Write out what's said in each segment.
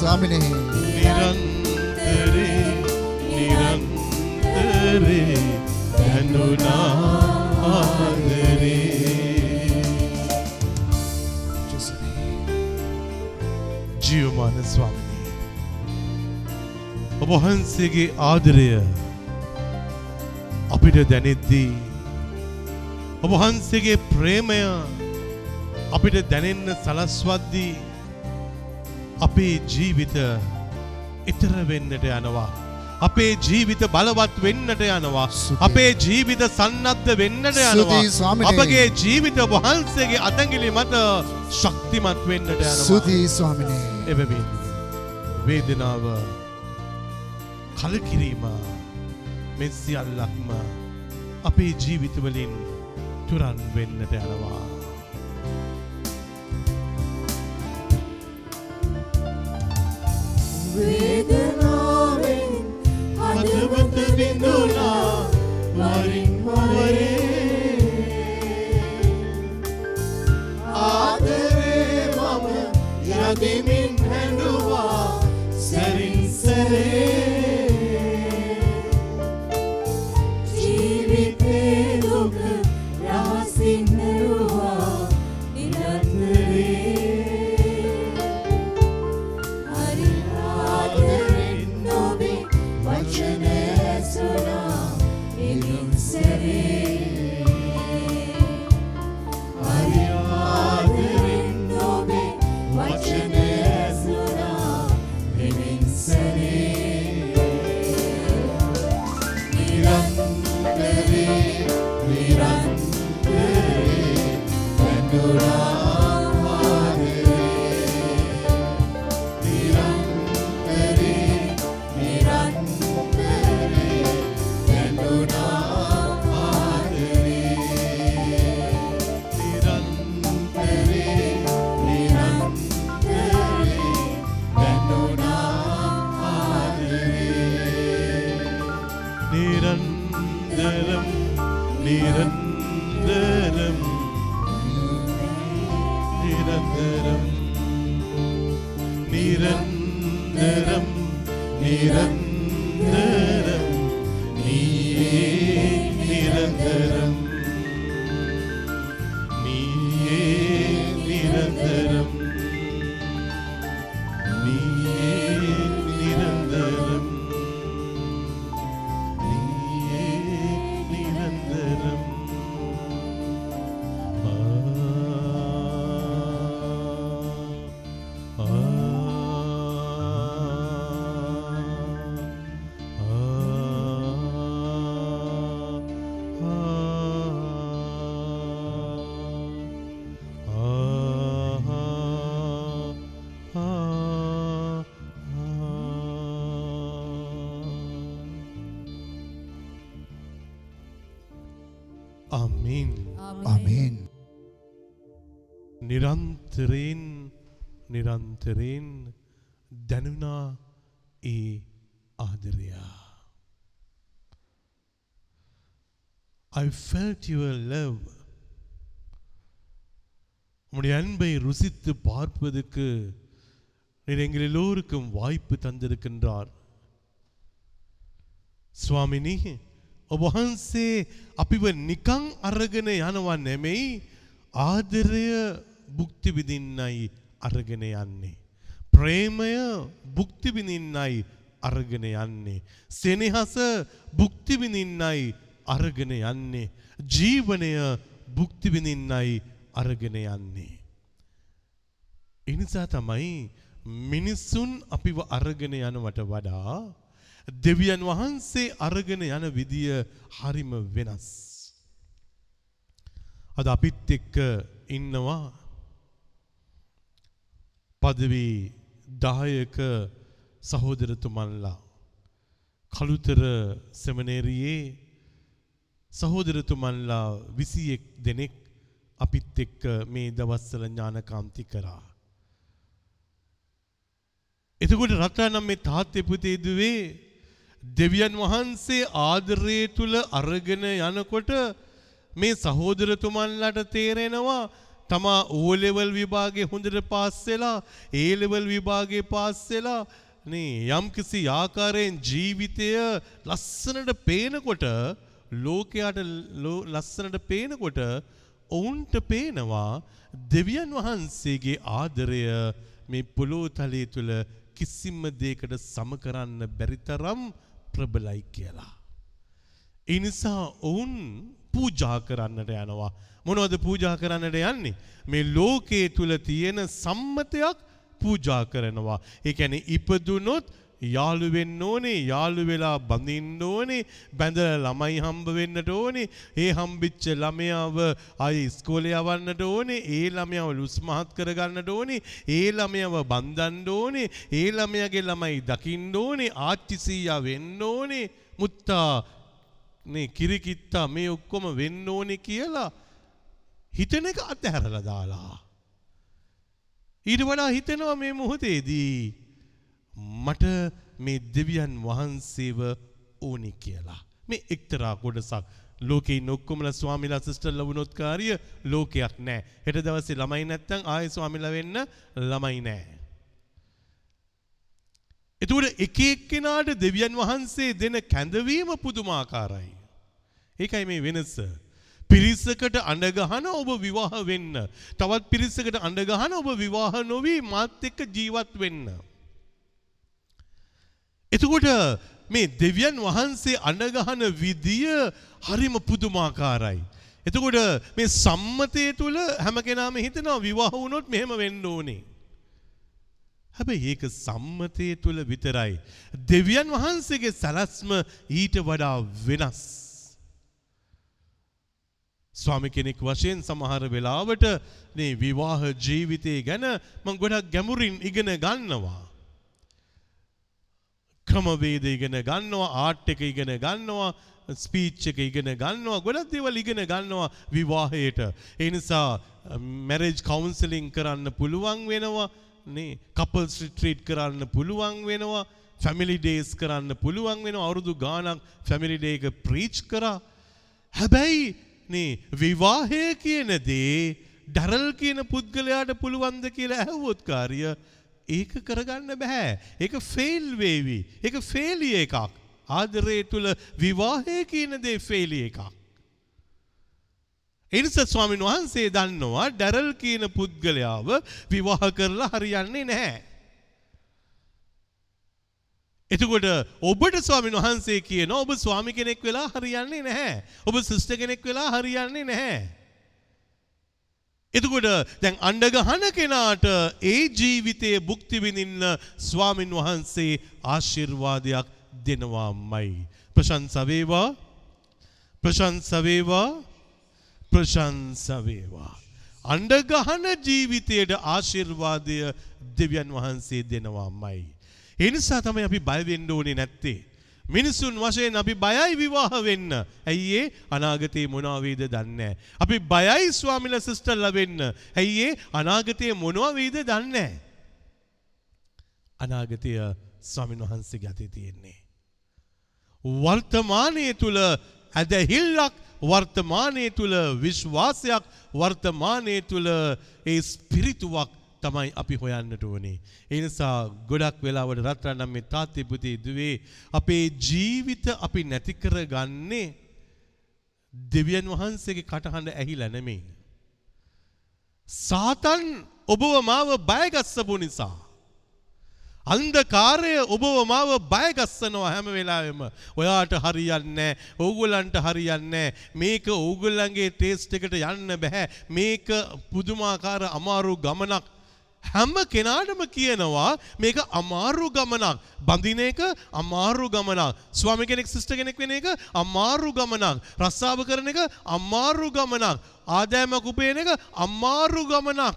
ස්වාමිනේ. නිරන්තරේ නිරන්තරේ දැනුණා ආදරේ ජීවමාන ස්වාමිනී. ඔබ වහන්සේගේ ආදරය අපිට දැනෙද්දී ඔබ වහන්සේගේ ප්‍රේමය අපිට දැනෙන්න සලස්වද්දී අපේ ජීවිත ඉතර වෙන්නට යනවා. අපේ ජීවිත බලවත් වෙන්නට යනවා. අපේ ජීවිත සන්නද්ධ වෙන්නට යනවා. අපගේ ජීවිත වහන්සේගේ අතැඟිලි මත ශක්තිමත් වෙන්නට යනවා. සුදී ස්වාමිනේ එබැවින් වේදනාව කලකිරීම මෙ සියල්ලක්ම අපේ ජීවිතවලින් තුරන් වෙන්නට යනවා. වේදනාවෙන් හදවත බිඳුනා වරින් වරේ ආදරේ මම යදිමින් හැඬුවා. සැරින් සැරේ ආමීන් ආමේන් නිරන්තරයෙන් නිරන්තරයෙන් දැනුණා ඒ ආදරයා. I felt your love. உம்முடைய அன்பை ருசித்து பார்ப்பதற்கு நீர் எங்கள் எல்லோருக்கும் வாய்ப்பு தந்திருக்கின்றார் ස්වාමිනි ඔබ වහන්සේ අපිව නිකං අරගෙන යනවා නෙමෙයි ආදරය භුක්ති විඳින්නයි අරගෙන යන්නේ. ප්‍රේමය භුක්ති විඳින්නයි අරගෙන යන්නේ. සෙනෙහස භුක්ති විඳින්නයි අරගෙන යන්නේ. ජීවනය භුක්ති විඳින්නයි අරගෙන යන්නේ. එනිසා තමයි මිනිස්සුන් අපිව අරගෙන යනවට වඩා දෙවියන් වහන්සේ අරගෙන යන විදිය හරිම වෙනස්. අද අපිත් එක්ක ඉන්නවා පදවී දායක සහෝදරතුමන්ලා කළුතර සෙමනේරියේ සහෝදරතුමන්ලා විසියෙක් දෙනෙක් අපිත් එක්ක මේ දවස්සල ඥානකාන්ති කරා. එතකොට රටනම් මේ තාත්තේ පුතේදුවේ දෙවියන් වහන්සේ ආදරය තුළ අරගෙන යනකොට මේ සහෝදරතුමන්ලට තේරෙනවා තමා ඕලෙවල් විභාගේ හොඳට පාස්සෙලා ඒලෙවල් විභාගේ පාස්සෙලා නේ යම්කිසි ආකාරයෙන් ජීවිතය ලස්සනට පේනකොට ලෝකයාට ලස්සනට පේනකොට ඔවුන්ට පේනවා දෙවියන් වහන්සේගේ ආදරය මේ පොළෝ තලයේ තුළ කිසිම දෙයකට සම කරන්න බැරි තරම් ප්‍රබලයි කියලා. ඒ නිසා ඔවුන් පූජා කරන්නට යනවා. මොනවද පූජා කරන්නට යන්නේ? මේ ලෝකයේ තුල තියෙන සම්මතයක් පූජා කරනවා. ඒ කියන්නේ ඉපදුනොත් යාළු වෙන්න ඕනේ යාළු වෙලා බඳින්න ඕනේ බැඳලා ළමයි හම්බ වෙන්නට ඕනේ ඒ හම්බෙච්ච ළමයාව ආයේ ඉස්කෝලේ යවන්නට ඕනේ ඒ ළමයාව ලුස් මහත් කරගන්නට ඕනේ ඒ ළමයාව බඳින්න ඕනේ ඒ ළමයාගේ ළමයි දකින්න ඕනේ ආච්චි සීයා වෙන්න ඕනේ මුත්තා මේ කිරිකිත්තා මේ ඔක්කොම වෙන්න ඕනේ කියලා හිතන එක අත්හැරලා දාලා. ඊට වඩා හිතෙනවා මේ මොහොතේදී මට මේ දෙවියන් වහන්සේව ඕනි කියලා. මේ එක්තරා කොටසක් ලෝකේ නොක්කොමලා ස්වාමිලා සිස්ටර්ලා වුණොත් කාර්ය ලෝකයක් නෑ. හෙට දවසේ ළමයි නැත්තම් ආයෙ ස්වාමිලා වෙන්න ළමයි නෑ. එතකොට එක එක්කෙනාට දෙවියන් වහන්සේ දෙන කැඳවීම පුදුමාකාරයි. ඒකයි මේ වෙනස. පිරිසකට අඬගහන ඔබ විවාහ වෙන්න. තවත් පිරිසකට අඬගහන ඔබ විවාහ නොවී මාත් එක්ක ජීවත් වෙන්න. එතකොට මේ දෙවියන් වහන්සේ අඬගහන විදිය හරිම පුදුමාකාරයි. එතකොට මේ සම්මතය තුළ හැම කෙනාම හිතනවා විවාහ වුණොත් මෙහෙම වෙන්න ඕනේ. හැබැයි ඒක සම්මතය තුළ විතරයි. දෙවියන් වහන්සේගේ සැලැස්ම ඊට වඩා වෙනස්. ස්වාමි කෙනෙක් වශයෙන් සමහර වෙලාවට මේ විවාහ ජීවිතය ගැන මං ගොඩක් ගැඹුරින් ඉගෙන ගන්නවා. ක්‍රමවේද ඉගෙන ගන්නවා ආර්ට් එක ඉගෙන ගන්නවා ස්පීච් එක ඉගෙන ගන්නවා ගොඩක් දේවල් ඉගෙන ගන්නවා විවාහයට. ඒ නිසා මැරේජ් කවුන්සලින් කරන්න පුළුවන් වෙනවා නේ කපල්ස් රිට්‍රීට් කරන්න පුළුවන් වෙනවා ෆැමිලි ඩේස් කරන්න පුළුවන් වෙනවා අවුරුදු ගාණක් ෆැමිලි ඩේ එක ප්‍රීච් කරා. හැබැයි නේ විවාහය කියන දේ ඩරල් කියන පුද්ගලයාට පුළුවන්ද කියලා ඇහුවොත් කාර්ය ඒක කරගන්න බෑ. ඒක ෆෙයිල් වේවි. ඒක ෆේලිය එකක්. ආදරය තුළ විවාහය කියන දේ ෆේලිය එකක්. එනිස ස්වාමින් වහන්සේ දන්නවා ඩැරල් කියන පුද්ගලයාව විවාහ කරලා හරියන්නේ නැහැ. එතකොට ඔබට ස්වාමින් වහන්සේ කියන ඔබ ස්වාමි කෙනෙක් වෙලා හරියන්නේ නැහැ. ඔබ සිස්ටර් කෙනෙක් වෙලා හරියන්නේ නැහැ. එතකොට දැන් අඬගහන කෙනාට ඒ ජීවිතයේ භුක්ති විඳින්න ස්වාමින් වහන්සේ ආශිර්වාදයක් දෙනවාමයි. ප්‍රශංස වේවා ප්‍රශංස වේවා ප්‍රශංස වේවා. අඬගහන ජීවිතයට ආශිර්වාදය දෙවියන් වහන්සේ දෙනවාමයි. ඒ නිසා තමයි අපි බය වෙන්න ඕනේ නැත්තේ. මිනිසුන් වශයෙන් අපි බයයි විවාහ වෙන්න. ඇයි ඒ අනාගතේ මොනවා වේද දන්නේ අපි බයයි ස්වාමිලා සිස්ටර්ලා වෙන්න. ඇයි ඒ අනාගතේ මොනවා වේද දන්නේ අනාගතය ස්වාමින් වහන්සේගේ අතේ තියෙන්නේ. වර්තමානයේ තුල ඇදහිල්ලක් වර්තමානයේ තුල විශ්වාසයක් වර්තමානයේ තුල ඒ ස්පිරිතුවක් තමයි අපි හොයන්නට ඕනේ. ඒ නිසා ගොඩක් වෙලාවට රත්රන්නම් මේ තාත්තේ පුතේ දුවේ අපේ ජීවිත අපි නැති කරගන්නේ දෙවියන් වහන්සේගේ කටහඬ ඇහිලා නෙමෙයි. සාතන් ඔබව මාව බයගස්සපු නිසා අන්ධකාරය ඔබව මාව බයගස්සනවා හැම වෙලාවෙම. ඔයාට හරියන්නේ ඕගොල්ලන්ට හරියන්නේ මේක ඕගොල්ලන්ගේ ටේස්ට් එකට යන්න බෑ. මේක පුදුමාකාර අමාරු ගමනක්. හැම කෙනාටම කියනවා මේක අමාරු ගමනක්. බඳින එක අමාරු ගමනක්. ස්වාමි කෙනෙක් සිස්ටර් කෙනෙක් වෙන එක අමාරු ගමනක්. රස්සාව කරන එක අමාරු ගමනක්. ආදායමක් උපයන එක අමාරු ගමනක්.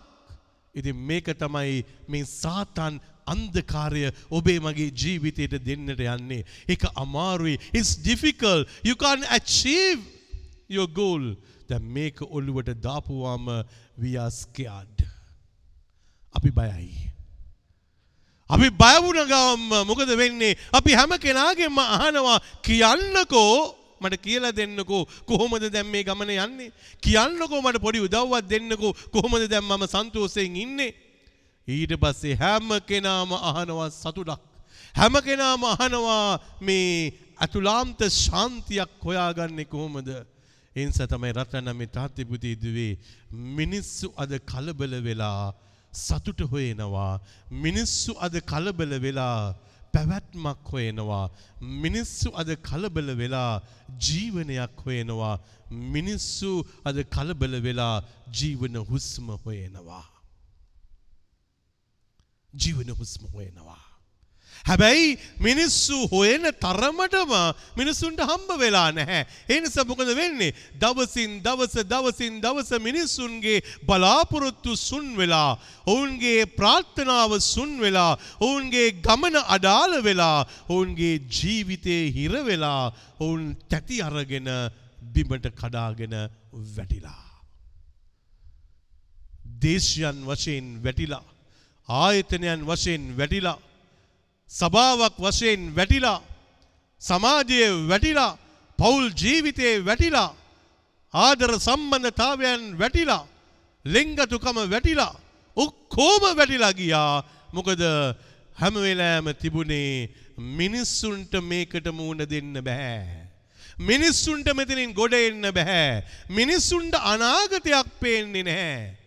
ඉතින් මේක තමයි මේ සාතන් අන්ධකාරය ඔබේ මගේ ජීවිතයට දෙන්නට යන්නේ. ඒක අමාරුයි. It's difficult. You can't achieve your goal. දැන් මේක ඔළුවට දාපුවාම we are scared. අපි බයයි. අපි බය වුණ ගමන් මොකද වෙන්නේ? අපි හැම කෙනාගේම අහනවා කියන්නකෝ මට කියලා දෙන්නකෝ කොහොමද දැන් මේ ගමන යන්නේ? කියන්නකෝ මට පොඩි උදව්වක් දෙන්නකෝ කොහොමද දැන් මම සන්තෝෂයෙන් ඉන්නේ? ඊට පස්සේ හැම කෙනාම අහනවා සතුටක්. හැම කෙනාම අහනවා මේ අතුලාන්ත ශාන්තියක් හොයාගන්නේ කොහොමද? ඒ නිසා තමයි රටන මේ තාත්ති පුතේ දුවේ මිනිස්සු අද කලබල වෙලා සතුට හොයනවා. මිනිස්සු අද කලබල වෙලා පැවැත්මක් හොයනවා. මිනිස්සු අද කලබල වෙලා ජීවනයක් හොයනවා. මිනිස්සු අද කලබල වෙලා ජීවන හුස්ම හොයනවා. ජීවන හුස්ම හොයනවා. හැබැයි මිනිස්සු හොයන තරමටම මිනිස්සුන්ට හම්බ වෙලා නැහැ. ඒ නිසා මොකද වෙන්නේ? දවසින් දවස දවසින් දවස මිනිස්සුන්ගේ බලාපොරොත්තු සුන් වෙලා, ඔවුන්ගේ ප්‍රාර්ථනාව සුන් වෙලා, ඔවුන්ගේ ගමන අඩාල වෙලා, ඔවුන්ගේ ජීවිතේ හිර වෙලා, ඔවුන් තැති අරගෙන බිමට කඩාගෙන වැටිලා. දේශයන් වශයෙන් වැටිලා ආයතනයන් වශයෙන් වැටිලා සභාවක් වශයෙන් වැටිලා සමාජයේ වැටිලා පවුල් ජීවිතයේ වැටිලා ආදර සම්බන්ධතාවයන් වැටිලා ලෙංගතුකම වැටිලා ඔක්කොම වැටිලා ගියා. මොකද හැම වෙලාවෙම තිබුණේ මිනිස්සුන්ට මේකට මූණ දෙන්න බෑ. මිනිස්සුන්ට මෙතනින් ගොඩ එන්න බෑ. මිනිස්සුන්ට අනාගතයක් පේන්නේ නැහැ.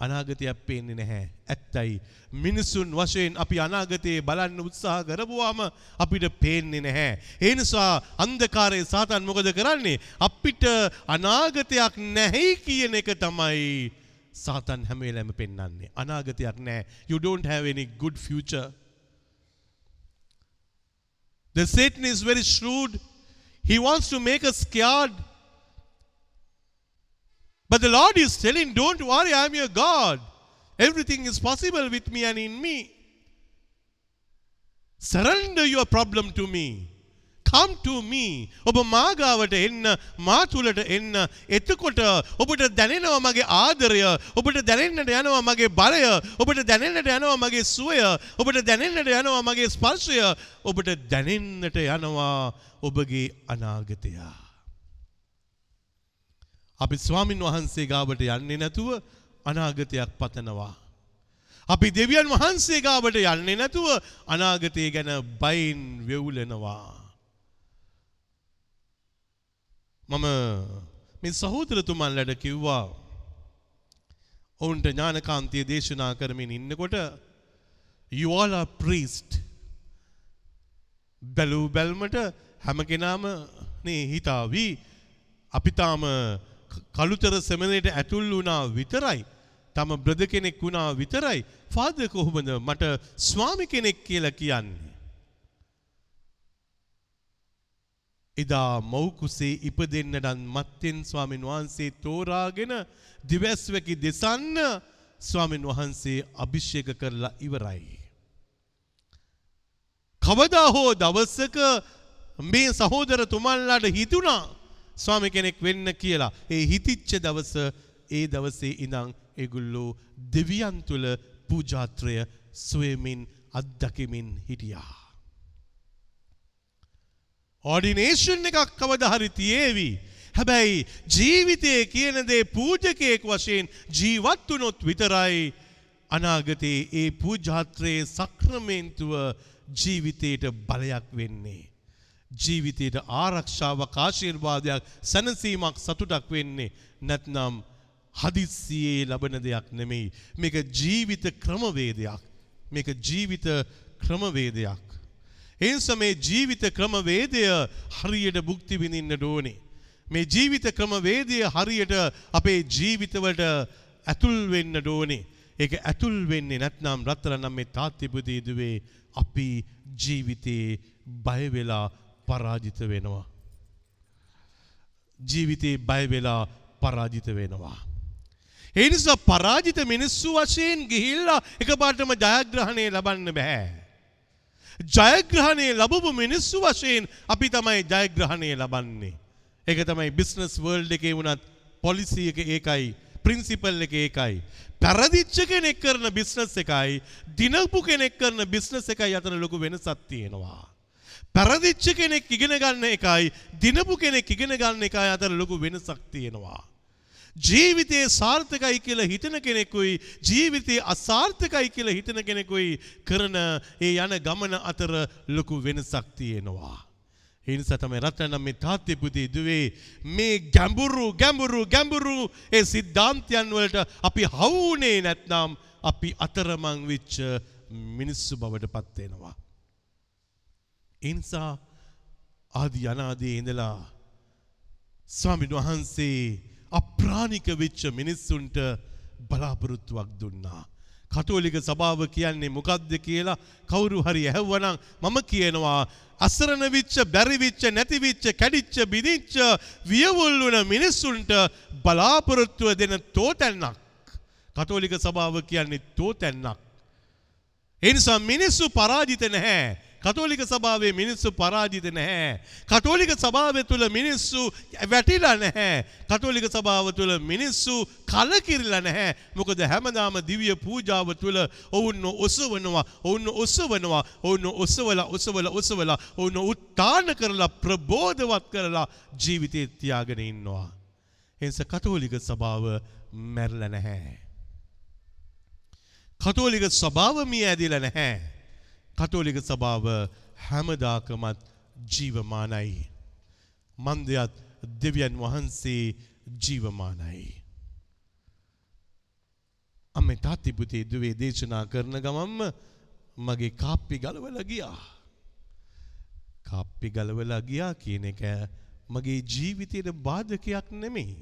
අනාගතයක් පේන්නේ නැහැ ඇත්තයි මිනිසුන් වශයෙන් අපි අනාගතයේ බලන්න උත්සාහ කරපුවාම අපිට පේන්නේ නැහැ. ඒ නිසා අන්ධකාරයේ සාතන් මොකද කරන්නේ? අපිට අනාගතයක් නැහැ කියන එක තමයි සාතන් හැම වෙලාවෙම පෙන්වන්නේ. අනාගතයක් නැහැ. You don't have any good future. The Satan is very shrewd. He wants to make us scared. But the Lord is telling, don't worry, I am your God. Everything is possible with me and in me. Surrender your problem to me. Come to me. ඔබ මාගාවට එන්න මා තුළට එන්න එතකොට ඔබට දැනෙනවා මගේ ආදරය ඔබට දැනෙන්නට යනවා මගේ බලය ඔබට දැනෙන්නට යනවා මගේ සුවය ඔබට දැනෙන්නට යනවා මගේ ස්පර්ශය ඔබට දැනෙන්නට යනවා ඔබගේ අනාගතයා. අපි ස්වාමින් වහන්සේ ගාවට යන්නේ නැතුව අනාගතයක් පතනවා. අපි දෙවියන් වහන්සේ ගාවට යන්නේ නැතුව අනාගතය ගැන බයින් වෙවුලනවා. මම මේ සහෝදරතුමන්ලට කිව්වා ඔවුන්ට ඥානකාන්තිය දේශනා කරමින් ඉන්නකොට you all are priest බැලූ බැල්මට හැම කෙනාම නේ හිතාවි අපි තාම කළුතර සෙමනයට ඇතුල් වුණා විතරයි. තම බ්‍රද කෙනෙක් වුණා විතරයි. ෆාදර් කොහොමද මට ස්වාමි කෙනෙක් කියලා කියන්නේ? එදා මෞකුසේ ඉපදෙන්නටන් මත්තෙන් ස්වාමින් වහන්සේ තෝරාගෙන දිවැස්වැකි දෙසන්න ස්වාමින් වහන්සේ අභිෂේක කරලා ඉවරයි. කවදා හෝ දවසක මේ සහෝදර තුමන්ලාට හිතුණා ස්වාමි කෙනෙක් වෙන්න කියලා. ඒ හිතිච්ච දවස ඒ දවසේ ඉඳන් ඒගොල්ලෝ දෙවියන් තුල පූජාත්‍රය සොයමින් අත්දකිමින් හිටියා. ඕඩිනේෂන් එකක් කවදා හරි තියේවි. හැබැයි ජීවිතයේ කියන දේ පූජකයෙක් වශයෙන් ජීවත් වුණොත් විතරයි අනාගතයේ ඒ පූජාත්‍රයේ සක්‍රමේන්තුව ජීවිතයට බලයක් වෙන්නේ. ජීවිතයට ආරක්ෂාවක් ආශිර්වාදයක් සැනසීමක් සතුටක් වෙන්නේ නැත්නම් හදිස්සියේ ලබන දෙයක් නෙමෙයි. මේක ජීවිත ක්‍රමවේදයක්. මේක ජීවිත ක්‍රමවේදයක්. එනිසා මේ ජීවිත ක්‍රමවේදය හරියට භුක්ති විඳින්න ඕනේ. මේ ජීවිත ක්‍රමවේදය හරියට අපේ ජීවිතවලට ඇතුල් වෙන්න ඕනේ. ඒක ඇතුල් වෙන්නේ නැත්නම් රත්තරනම් මේ තාත්තිපුතේ දුවේ අපි ජීවිතේ බය වෙලා පරාජිත වෙනවා. ජීවිතේ බය වෙලා පරාජිත වෙනවා. ඒ නිසා පරාජිත මිනිස්සු වශයෙන් ගිහිල්ලා එකපාරටම ජයග්‍රහණය ලබන්න බෑ. ජයග්‍රහණය ලැබපු මිනිස්සු වශයෙන් අපි තමයි ජයග්‍රහණය ලබන්නේ. ඒක තමයි බිස්නස් වර්ල්ඩ් එකේ වුණත් පොලිසි එක ඒකයි ප්‍රින්සිපල් එක ඒකයි. පැරදිච්ච කෙනෙක් කරන බිස්නස් එකයි දිනපු කෙනෙක් කරන බිස්නස් එකයි අතර ලොකු වෙනසක් තියෙනවා. පැරදිච්ච කෙනෙක් ඉගෙන ගන්න එකයි දිනපු කෙනෙක් ඉගෙන ගන්න එකයි අතර ලොකු වෙනසක් තියෙනවා. ජීවිතයේ සාර්ථකයි කියලා හිතන කෙනෙකුයි ජීවිතයේ අසාර්ථකයි කියලා හිතන කෙනෙකුයි කරන ඒ යන ගමන අතර ලොකු වෙනසක් තියෙනවා. ඒ නිසා තමයි රත්නම් මේ තාත්තේ පුතේ දුවේ මේ ගැඹුරු ගැඹුරු ගැඹුරු ඒ සිද්ධාන්තයන් වලට අපි හවුනේ නැත්නම් අපි අතරමං වෙච්ච මිනිස්සු බවට පත් වෙනවා. ඒ නිසා ආදි අනාදී ඉඳලා ස්වාමීන් වහන්සේ අප්‍රාණික වෙච්ච මිනිස්සුන්ට බලාපොරොත්තුවක් දුන්නා. කතෝලික සභාව කියන්නේ මොකක්ද කියලා කවුරු හරි ඇහුවනම් මම කියනවා අසරණ විච්ච බැරි විච්ච නැති විච්ච කැඩිච්ච බිදිච්ච වියවුල් වුණ මිනිස්සුන්ට බලාපොරොත්තුව දෙන තෝතැන්නක්. කතෝලික සභාව කියන්නේ තෝතැන්නක්. ඒ නිසා මිනිස්සු පරාජිත නැහැ. කතෝලික සභාවේ මිනිස්සු පරාජිත නැහැ. කතෝලික සභාව තුළ මිනිස්සු වැටිලා නැහැ. කතෝලික සභාව තුළ මිනිස්සු කලකිරිලා නැහැ. මොකද හැමදාම දිව්‍ය පූජාව තුළ ඔවුන් ඔසවනවා, ඔවුන් ඔසවනවා, ඔවුන් ඔසවලා ඔසවලා ඔසවලා ඔවුන් උත්තාන කරලා ප්‍රබෝධවත් කරලා ජීවිතේ තියාගෙන ඉන්නවා. එනිසා කතෝලික සභාව මැරෙලා නැහැ. කතෝලික සභාව මිය ඇදිලා නැහැ. කතෝලික සභාව හැමදාකමත් ජීවමානයි. මන්දයත් දෙවියන් වහන්සේ ජීවමානයි. අම්ම තාත්තිපුතේ දුවේ දේශනා කරන ගමම්ම මගේ කාප්පි ගලවල ගියා. කාප්පි ගලවලා ගියා කියන එක මගේ ජීවිතයට බාධකයක් නෙමෙයි.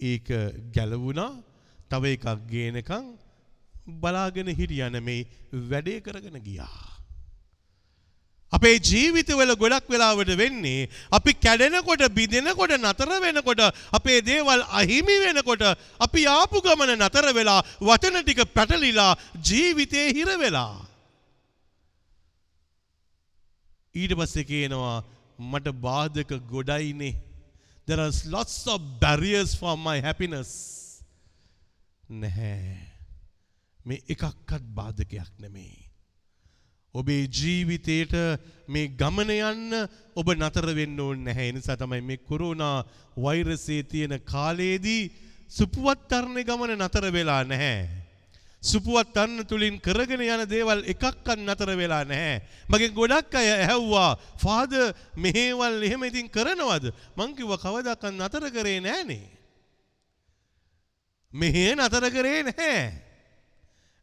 ඒක ගැලවුණා තව එකක් ගේනකං බලාගෙන හිටියා නෙමෙයි වැඩේ කරගෙන ගියා. අපේ ජීවිතවල ගොඩක් වෙලාවට වෙන්නේ අපි කැඩෙනකොට බිඳෙනකොට නතර වෙනකොට අපේ දේවල් අහිමි වෙනකොට අපි ආපු ගමන නතර වෙලා වචන ටික පැටලිලා ජීවිතේ හිර වෙලා. ඊට පස්සේ කියනවා මට බාධක ගොඩයිනේ. There are lots of barriers for my happiness. නැහැ. මේ එකක්වත් බාධකයක් නෙමෙයි. ඔබේ ජීවිතයට මේ ගමන යන්න ඔබ නතර වෙන්න ඕනේ නැහැ. ඒ නිසා තමයි මේ කොරෝනා වෛරසයේ තියෙන කාලයේදී සුපුවත් තරණ ගමන නතර වෙලා නැහැ. සුපුවත් තරණ තුලින් කරගෙන යන දේවල් එකක්වත් නතර වෙලා නැහැ. මගෙන් ගොඩක් අය ඇහුවා ෆාදර් මෙහෙවල් එහෙම ඉතින් කරනවද? මං කිව්වා කවදාවත් නතර කරේ නෑනේ. මෙහෙ නතර කරේ නැහැ.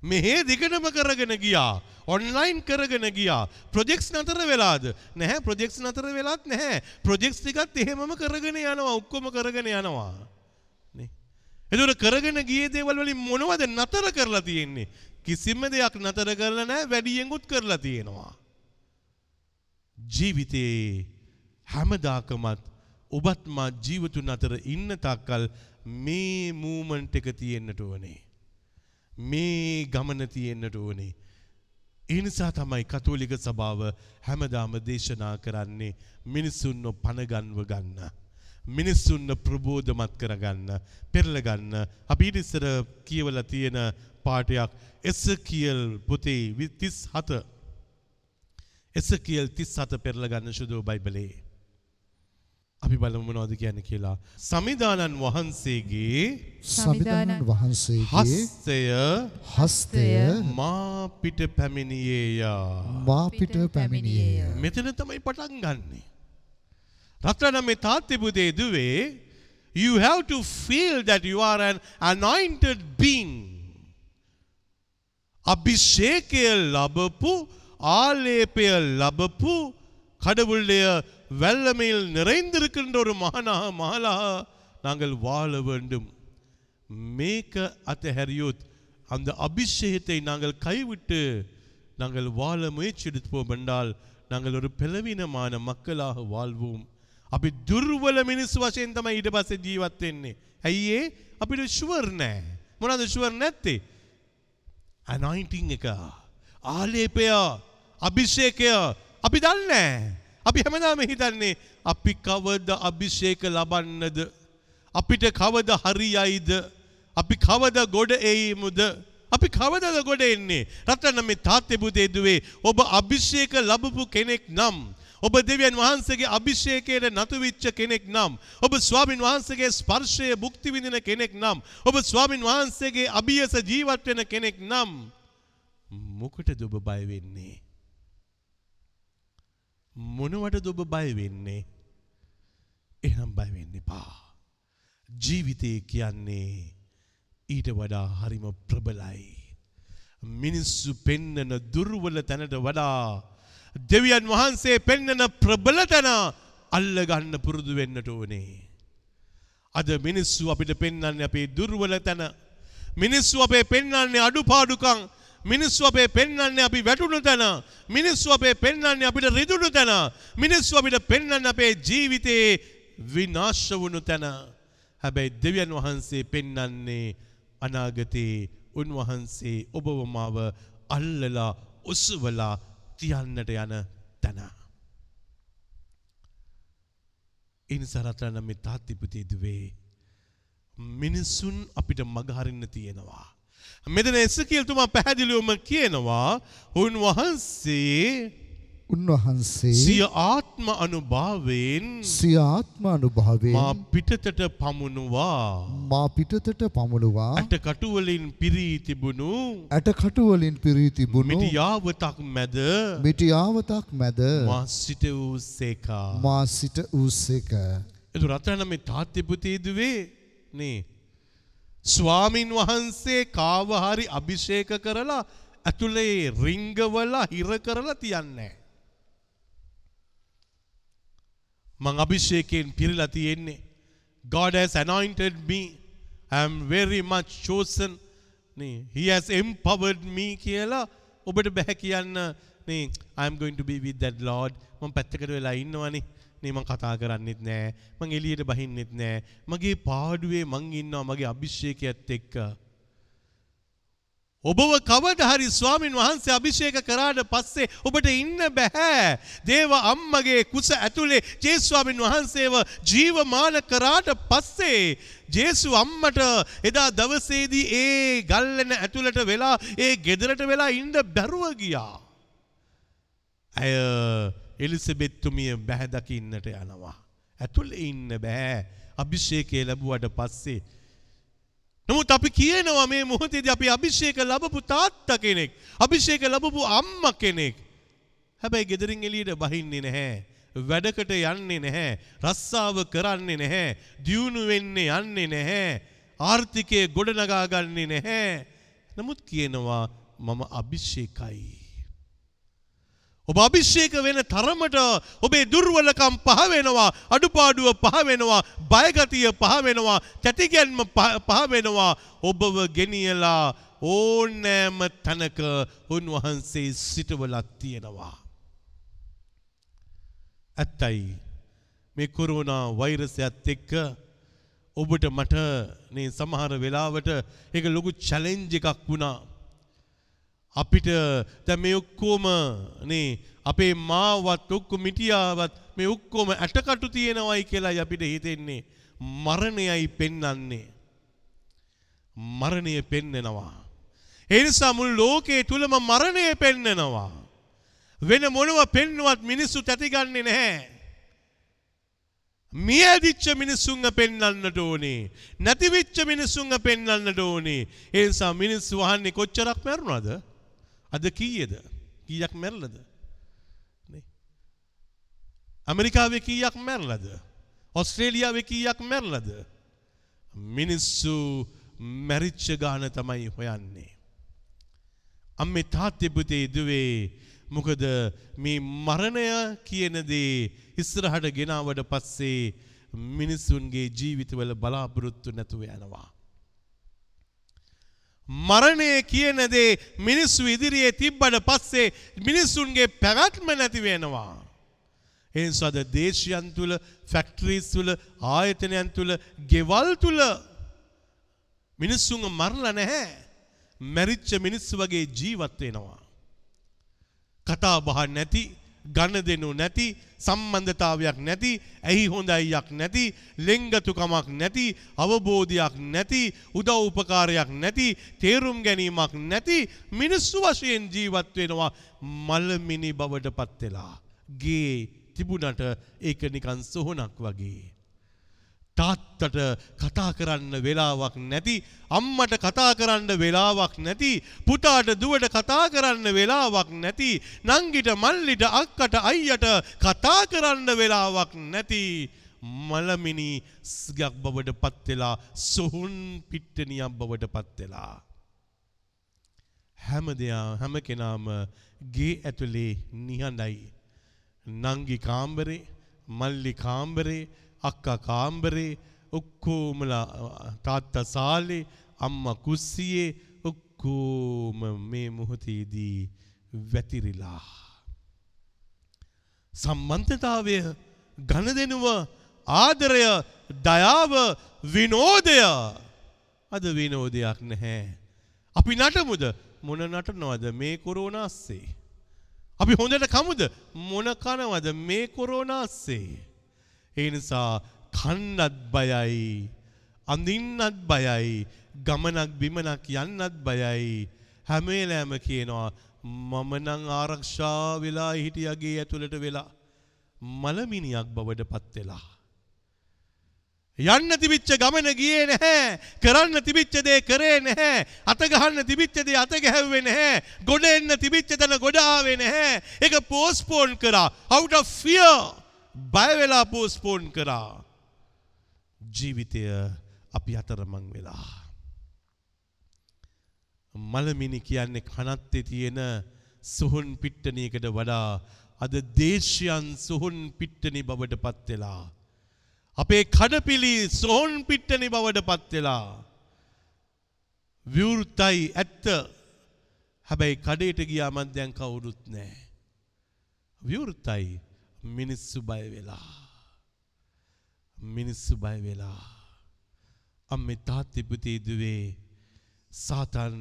මෙහේ දිගටම කරගෙන ගියා. ඔන්ලයින් කරගෙන ගියා. ප්‍රොජෙක්ස් නතර වෙලාද? නැහැ ප්‍රොජෙක්ස් නතර වෙලත් නැහැ. ප්‍රොජෙක්ස් ටිකත් එහෙමම කරගෙන යනවා. ඔක්කොම කරගෙන යනවා. නේ. එතකොට කරගෙන ගියේ දේවල් වලින් මොනවද නතර කරලා තියෙන්නේ? කිසිම දෙයක් නතර කරලා නැහැ. වැඩියෙන්කුත් කරලා තියෙනවා. ජීවිතේ හැමදාකමත් ඔබත් මා ජීවතුන් අතර ඉන්න තාක්කල් මේ මූමන්ට් එක තියෙන්නට ඕනේ. මේ ගමන තියෙන්නට ඕනේ. ඒ නිසා තමයි කතෝලික සභාව හැමදාම දේශනා කරන්නේ මිනිස්සුන්ව පනගන්ව ගන්න. මිනිස්සුන්ව ප්‍රබෝධමත් කරගන්න, පෙරලගන්න. අපි ඊට ඉස්සර කියවලා තියෙන පාඩයක් එසකියල් පොතේ 37 එසකියල් 37 පෙරලගන්න සුදු බයිබලයේ. අපි බලමු මොනවද කියන්නේ කියලා. සමිදානන් වහන්සේගේ සමිදානන් වහන්සේගේ හස්තය හස්තය මා පිට පැමිණියේය. මා පිට පැමිණියේය. මෙතන තමයි පටන් ගන්නෙ. රත්‍රාණ මේ තාත්තිබුදේ දුවේ you have to feel that you are an anointed being. අභිෂේකය ලැබපු ආලේපය ලැබපු කඩවුල්ලය வெள்ளமையில் நிறைந்திருக்கின்ற ஒரு மகனாக மகளாக நாங்கள் வாழ வேண்டும் මේක අතහැරියොත් அந்த அபிஷேகத்தை நாங்கள் கைவிட்டு நாங்கள் வாழ முயற்சி எடுப்போம் என்றால் நாங்கள் ஒரு பலவீனமான மக்களாக வாழ்வோம் අපි දුර්වල මිනිස් වශයෙන් තමයි ඊට පස්සේ ජීවත් වෙන්නේ. ඇයි ඒ අපිට ෂුවර් නෑ. මොනවද ෂුවර් නැත්තේ? anointing එක. ආලේපය, අභිෂේකය අපි දන්නේ නෑ. අපි හැමදාම හිතන්නේ අපි කවද අභිෂේක ලබන්නද? අපිට කවද හරියයිද? අපි කවද ගොඩ එයිමුද? අපි කවදද ගොඩ එන්නේ? රත්තරන් මේ තාත්තේ පුතේ දුවේ ඔබ අභිෂේක ලැබපු කෙනෙක් නම් ඔබ දෙවියන් වහන්සේගේ අභිෂේකයට නතු වෙච්ච කෙනෙක් නම් ඔබ ස්වාමින් වහන්සේගේ ස්පර්ශය භුක්ති විඳින කෙනෙක් නම් ඔබ ස්වාමින් වහන්සේගේ අභියස ජීවත් වෙන කෙනෙක් නම් මොකටද ඔබ බය වෙන්නේ මොනවටද ඔබ බය වෙන්නේ එහෙනම් බය වෙන්න එපා ජීවිතය කියන්නේ ඊට වඩා හරිම ප්‍රබලයි මිනිස්සු පෙන්නන දුර්වල තැනට වඩා දෙවියන් වහන්සේ පෙන්නන ප්‍රබල තැන අල්ලගන්න පුරුදු වෙන්නට ඕනේ. අද මිනිස්සු අපිට පෙන්වන්නේ අපේ දුර්වල තැන. මිනිස්සු අපේ පෙන්වන්නේ අඩුපාඩුකම්. මිනිස්සු අපේ පෙන්වන්නේ අපි වැටුණු තැන. මිනිස්සු අපේ පෙන්වන්නේ අපිට රිදුණු තැන. මිනිස්සු අපිට පෙන්වන්නේ අපේ ජීවිතේ විනාශ වුණු තැන. හැබැයි දෙවියන් වහන්සේ පෙන්වන්නේ අනාගතේ උන්වහන්සේ ඔබව මාව අල්ලලා ඔසවලා තියන්නට යන තැන. ඉනිසරතරන මේ තාත්තිපතිදුවේ මිනිස්සුන් අපිට මගහරින්න තියෙනවා. මෙතන එසකිල්තුමා පැහැදිලිවම කියනවා උන්වහන්සේ උන්වහන්සේ සිය ආත්ම අනුභාවයෙන් සිය ආත්ම අනුභාවයෙන් මා පිටතට පමුණුවා මා පිටතට පමුණුවා ඇට කටුවලින් පිරී තිබුණු ඇටකටු වලින් පිරී තිබුණු මිටියාවතක් මැද මිටියාවතක් මැද මා සිට වූ සේකා. මා සිට වූසේක එතු රටන මේ තාත්්‍යපතේදුවේ නේ. ස්වාමින් වහන්සේ කාවහරි අභිෂේක කරලා ඇතුළේ රිංගවලා හිර කරලා තියන්නේ. මං අභිෂේකයෙන් පිරිලා තියෙන්නේ. God has anointed me. I am very much chosen. නේ he has empowered me කියලා ඔබට බැහැ කියන්න නේ I'm going to be with that Lord. මම පැත්තකට වෙලා ඉන්නවනේ. නේ මං කතා කරන්නෙත් නෑ. මං එළියට බහින්නෙත් නෑ. මගේ පාඩුවේ මං ඉන්නවා මගේ අභිෂේකයත් එක්ක. ඔබව කවද හරි ස්වාමින් වහන්සේ අභිෂේක කරාට පස්සේ ඔබට ඉන්න බැහැ. දේව අම්මගේ කුස ඇතුලේ ජේස්වාමින් වහන්සේව ජීවමාන කරාට පස්සේ ජේසු අම්මට එදා දවසේදී ඒ ගල්ලෙන ඇතුළට වෙලා ඒ ගෙදරට වෙලා ඉන්න බැරුව ගියා. ඇය එලිසබෙත්තුමිය බැහැ දකින්නට යනවා. ඇතුළේ ඉන්න බෑ අභිෂේකය ලැබුවට පස්සේ නමුත් අපි කියනවා මේ මොහොතේදී අපි අභිෂේක ලැබපු තාත්තා කෙනෙක්, අභිෂේක ලැබපු අම්මා කෙනෙක්. හැබැයි ගෙදරින් එළියට බහින්නේ නැහැ. වැඩකට යන්නේ නැහැ. රස්සාව කරන්නේ නැහැ. දියුණු වෙන්නේ යන්නේ නැහැ. ආර්ථිකය ගොඩනගා ගන්නේ නැහැ. නමුත් කියනවා මම අභිෂේකයි. ඔබ අභිෂේක වෙන තරමට ඔබේ දුර්වලකම් පහ වෙනවා අඩුපාඩුව පහ වෙනවා බයගතිය පහ වෙනවා තැතිගැන්ම පහ වෙනවා ඔබව ගෙනියලා ඕනෑම තැනක උන්වහන්සේ සිටවලත් තියෙනවා. ඇත්තයි මේ කොරෝනා වෛරසයත් එක්ක ඔබට මට මේ සමහර වෙලාවට ඒක ලොකු චැලෙන්ජ් එකක් වුණා. අපිට දැන් මේ ඔක්කොම නේ අපේ මාවත් ඔක්කොම මිටියාවත් මේ ඔක්කොම ඇටකටු තියෙනවයි කියලායි අපිට හිතෙන්නේ. මරණයයි පෙන්වන්නේ. මරණය පෙන්නනවා ඒ නිසා මුළු ලෝකයේ තුලම මරණය පෙන්නනවා වෙන මොනව පෙන්නුවත් මිනිස්සු තැතිගන්නේ නැහැ. මියදිච්ච මිනිස්සුන්ව පෙන්වන්නට ඕනේ. නැතිවෙච්ච මිනිස්සුන්ව පෙන්වන්නට ඕනේ. ඒ නිසා මිනිස්සු වහන්නේ කොච්චරක් මැරුණාද? අද කීයද? කීයක් මැරලද? ඇමරිකාවේ කීයක් මැරලද? ඔස්ට්‍රේලියාවේ කීයක් මැරලද? මිනිස්සු මැරිච්ච ගාන තමයි හොයන්නේ. අම්මේ තාත්තේ පුතේ දුවේ මොකද මේ මරණය කියන දේ ඉස්සරහට ගෙනාවට පස්සේ මිනිසුන්ගේ ජීවිතවල බලාපොරොත්තු නැතුව යනවා. මරණය කියන දේ මිනිස්සු ඉදිරියේ තිබ්බට පස්සේ මිනිස්සුන්ගේ පැවැත්ම නැති වෙනවා. එනිසාද දේශයන් තුළ ෆැක්ටරීස් තුළ ආයතනයන් තුළ ගෙවල් තුළ මිනිස්සුන් මරලා නැහැ. මැරිච්ච මිනිස්සු වගේ ජීවත් වෙනවා. කතා බහ නැති ගණ දෙනු නැති සම්බන්ධතාවයක් නැති ඇහි හොඳයියක් නැති ලෙංගතුකමක් නැති අවබෝධයක් නැති උදව් උපකාරයක් නැති තේරුම් ගැනීමක් නැති මිනිස්සු වශයෙන් ජීවත් වෙනවා මලමිනි බවට පත් වෙලා ගේ තිබුණට ඒක නිකන් සොහනක් වගේ. තාත්තට කතා කරන්න වෙලාවක් නැති අම්මට කතා කරන්න වෙලාවක් නැති පුතාට දුවට කතා කරන්න වෙලාවක් නැති නංගිට මල්ලිට අක්කට අයියට කතා කරන්න වෙලාවක් නැති මලමිනි ස්ගක් බවට පත්වෙලා සොහුන් පිට්ටනියක් බවට පත්වෙලා හැම දෙයා හැම කෙනාම ගේ ඇතුලේ නිහඬයි. නංගි කාම්බරේ මල්ලි කාම්බරේ අක්කා කාම්බරේ ඔක්කෝමලා තාත්තා සාලේ අම්මා කුස්සියේ ඔක්කෝම මේ මොහොතේදී වැතිරිලා. සම්බන්ධතාවය ගණදෙනුව ආදරය දයාව විනෝදය අද විනෝදයක් නැහැ. අපි නටමුද මොන නටනවද මේ කොරෝනාස්සේ. අපි හොඳට කමුද මොන කනවද මේ කොරෝනාස්සේ. ඒ නිසා කන්නත් බයයි අඳින්නත් බයයි ගමනක් බිමනක් යන්නත් බයයි. හැමේලෑම කියනවා මම නං ආරක්ෂා වෙලා හිටියගේ ඇතුළට වෙලා මලමිනියක් බවට පත් වෙලා. යන්න තිබිච්ච ගමන ගියේ නැහැ කරන්න තිබිච්ච දේ කරේ නැහැ අත ගහන්න තිබිච්ච දේ අත ගැහුවේ නැහැ ගොඩ එන්න තිබිච්ච තැන ගොඩ ආවේ නැහැ. ඒක පෝස්ට්පෝන් කරා out of fear. බය වෙලා පෝස්ට්පෝන් කරා. ජීවිතය අපි අතරමං වෙලා. මලමිනි කියන්නේ කනත්තේ තියෙන සොහොන් පිට්ටනියකට වඩා අද දේශයන් සොහොන් පිට්ටනි බවට පත් වෙලා. අපේ කඩපිලි සොහොන් පිට්ටනි බවට පත් වෙලා. විවෘතයි ඇත්ත. හැබැයි කඩේට ගියා මන් දැන් කවුරුත් නැහැ විවෘතයි. මිනිස්සු බය වෙලා මිනිස්සු බය වෙලා අම්මේ තාත්තේ පුතේ දුවේ සාතන්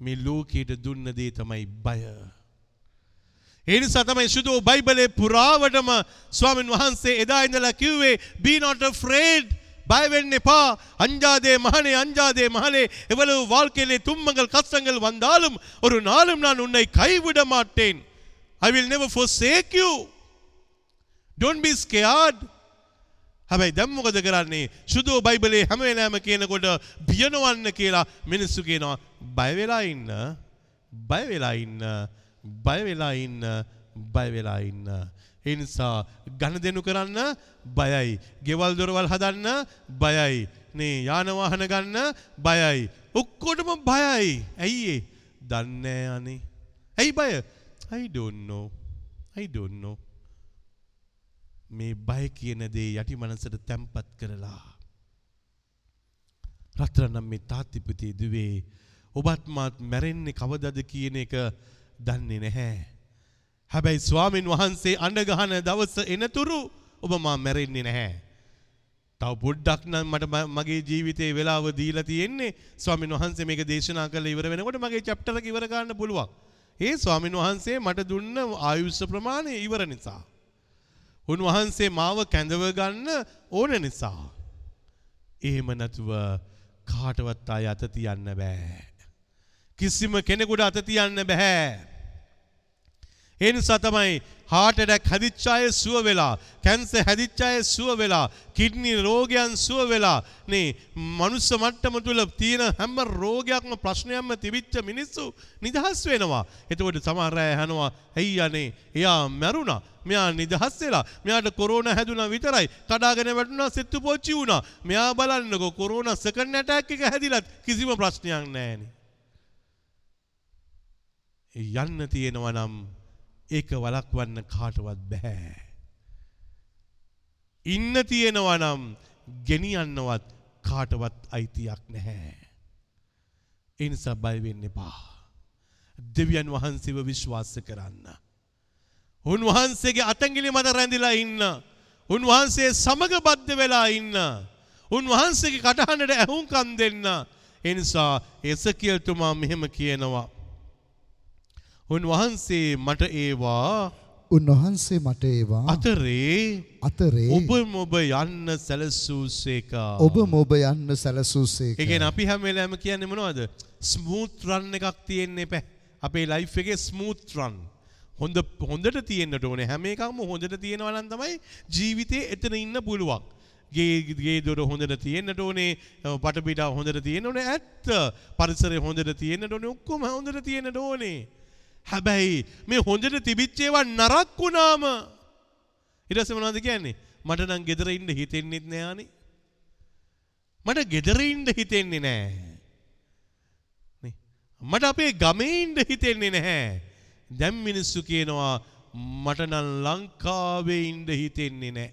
මේ ලෝකයට දුන්න දේ තමයි බය. ඒ නිසා තමයි සුදු බයිබලේ පුරාවටම ස්වාමීන් වහන්සේ එදා ඉඳලා කිව්වේ be not afraid பய වෙන්න එපා அஞ்சாதே மகனே அஞ்சாதே மகளே எவ்வளவு வாழ்க்கையிலே துன்பங்கள் கஷ்டங்கள் வந்தாலும் ஒரு நாளும் நான் உன்னை கைவிட மாட்டேன் I will never forsake you don't be scared. හැබැයි දැන් මොකද කරන්නේ? සුදු බයිබලේ හැම වෙලාවෙම කියනකොට බියනවන්න කියලා මිනිස්සු කියනවා බය වෙලා ඉන්න බය වෙලා ඉන්න බය වෙලා ඉන්න බය වෙලා ඉන්න. ඒ නිසා ගනුදෙනු කරන්න බයයි. ගෙවල් දොරවල් හදන්න බයයි. නේ යාන වාහන ගන්න බයයි. ඔක්කොටම බයයි. ඇයි ඒ? දන්නේ අනේ ඇයි බය? I don't know. I don't know. මේ බය කියන දේ යටි මනසට තැම්පත් කරලා රත්තරනම් මේ තාත්තිපති දුවේ ඔබත් මාත් මැරෙන්නේ කවදද කියන එක දන්නේ නැහැ. හැබැයි ස්වාමින් වහන්සේ අඬගහන දවස එනතුරු ඔබ මා මැරෙන්නේ නැහැ. තව පොඩ්ඩක් නම් මට මගේ ජීවිතේ වෙලාව දීලා තියෙන්නේ ස්වාමින් වහන්සේ මේක දේශනා කරලා ඉවර වෙනකොට මගේ චැප්ටර් එක ඉවර කරන්න පුළුවන්. ඒ ස්වාමින් වහන්සේ මට දුන්න ආයුෂ ප්‍රමාණය ඉවර නිසා. උන්වහන්සේ මාව කැඳව ගන්න ඕන නිසා. එහෙම නැතුව කාටවත් අය අත තියන්න බෑ. කිසිම කෙනෙකුට අත තියන්න බෑ. ඒ නිසා තමයි heart attack හැදිච්ච අය සුව වෙලා, කැන්සර් හැදිච්ච අය සුව වෙලා, කිඩ්නි රෝගයන් සුව වෙලා, නේ මනුස්ස මට්ටම තුල තියෙන හැම රෝගයක්ම ප්‍රශ්නයක්ම තිබිච්ච මිනිස්සු නිදහස් වෙනවා. එතකොට සමහර අය අහනවා, "ඇයි අනේ? එයා මැරුණා. මෙයා නිදහස් වෙලා. මෙයාට කොරෝනා හැදුනා විතරයි. කඩාගෙන වැටුණා, සෙත්තු පොච්චි වුණා. මෙයා බලන්නකෝ කොරෝනා සෙකන්ඩ් ඇටැක් එක හැදිලත් කිසිම ප්‍රශ්නයක් නැහැනේ." යන්න තියෙනවා නම් ඒක වලක්වන්න කාටවත් බෑ. ඉන්න තියෙනවා නම් ගෙනියන්නවත් කාටවත් අයිතියක් නැහැ. ඒ නිසා බය වෙන්න එපා. දෙවියන් වහන්සේව විශ්වාස කරන්න. උන්වහන්සේගේ අතැගිලි මත රැඳිලා ඉන්න. උන්වහන්සේ සමග බද්ධ වෙලා ඉන්න. උන්වහන්සේගේ කටහඬට ඇහුම්කම් දෙන්න. ඒ නිසා එසකියල්තුමා මෙහෙම කියනවා. උන්වහන්සේ මට ඒවා උන්වහන්සේ මට ඒවා අතරේ අතරේ ඔබ මොබ යන්න සැලසූසේකා. ඔබ මොබ යන්න සැලසූසේක. එකෙන් අපි හැම වෙලාවෙම කියන්නේ මොනවද? ස්මූත් රන් එකක් තියෙන්නේ නැහැ. අපේ ලයිෆ් එකේ ස්මූත් රන්. හොඳ හොඳට තියෙන්නට ඕනේ. හැම එකක්ම හොඳට තියෙනවා නම් තමයි ජීවිතේ එතන ඉන්න පුළුවන්. ගේ දොර හොඳට තියෙන්නට ඕනේ. පටපිටා හොඳට තියෙන්න ඕනේ. ඇත්ත. පරිසරය හොඳට තියෙන්නට ඕනේ. ඔක්කොම හොඳට තියෙන්නට ඕනේ. හැබැයි මේ හොඳට තිබිච්ච ඒවා නරක් වුණාම ඊට පස්සේ මොනවද කියන්නේ? මට නම් ගෙදර ඉන්න හිතෙන්නෙත් නෑ අනේ. මට ගෙදර ඉන්න හිතෙන්නේ නෑ. නේ. මට අපේ ගමේ ඉන්න හිතෙන්නේ නැහැ. දැන් මිනිස්සු කියනවා මට නම් ලංකාවේ ඉන්න හිතෙන්නේ නෑ.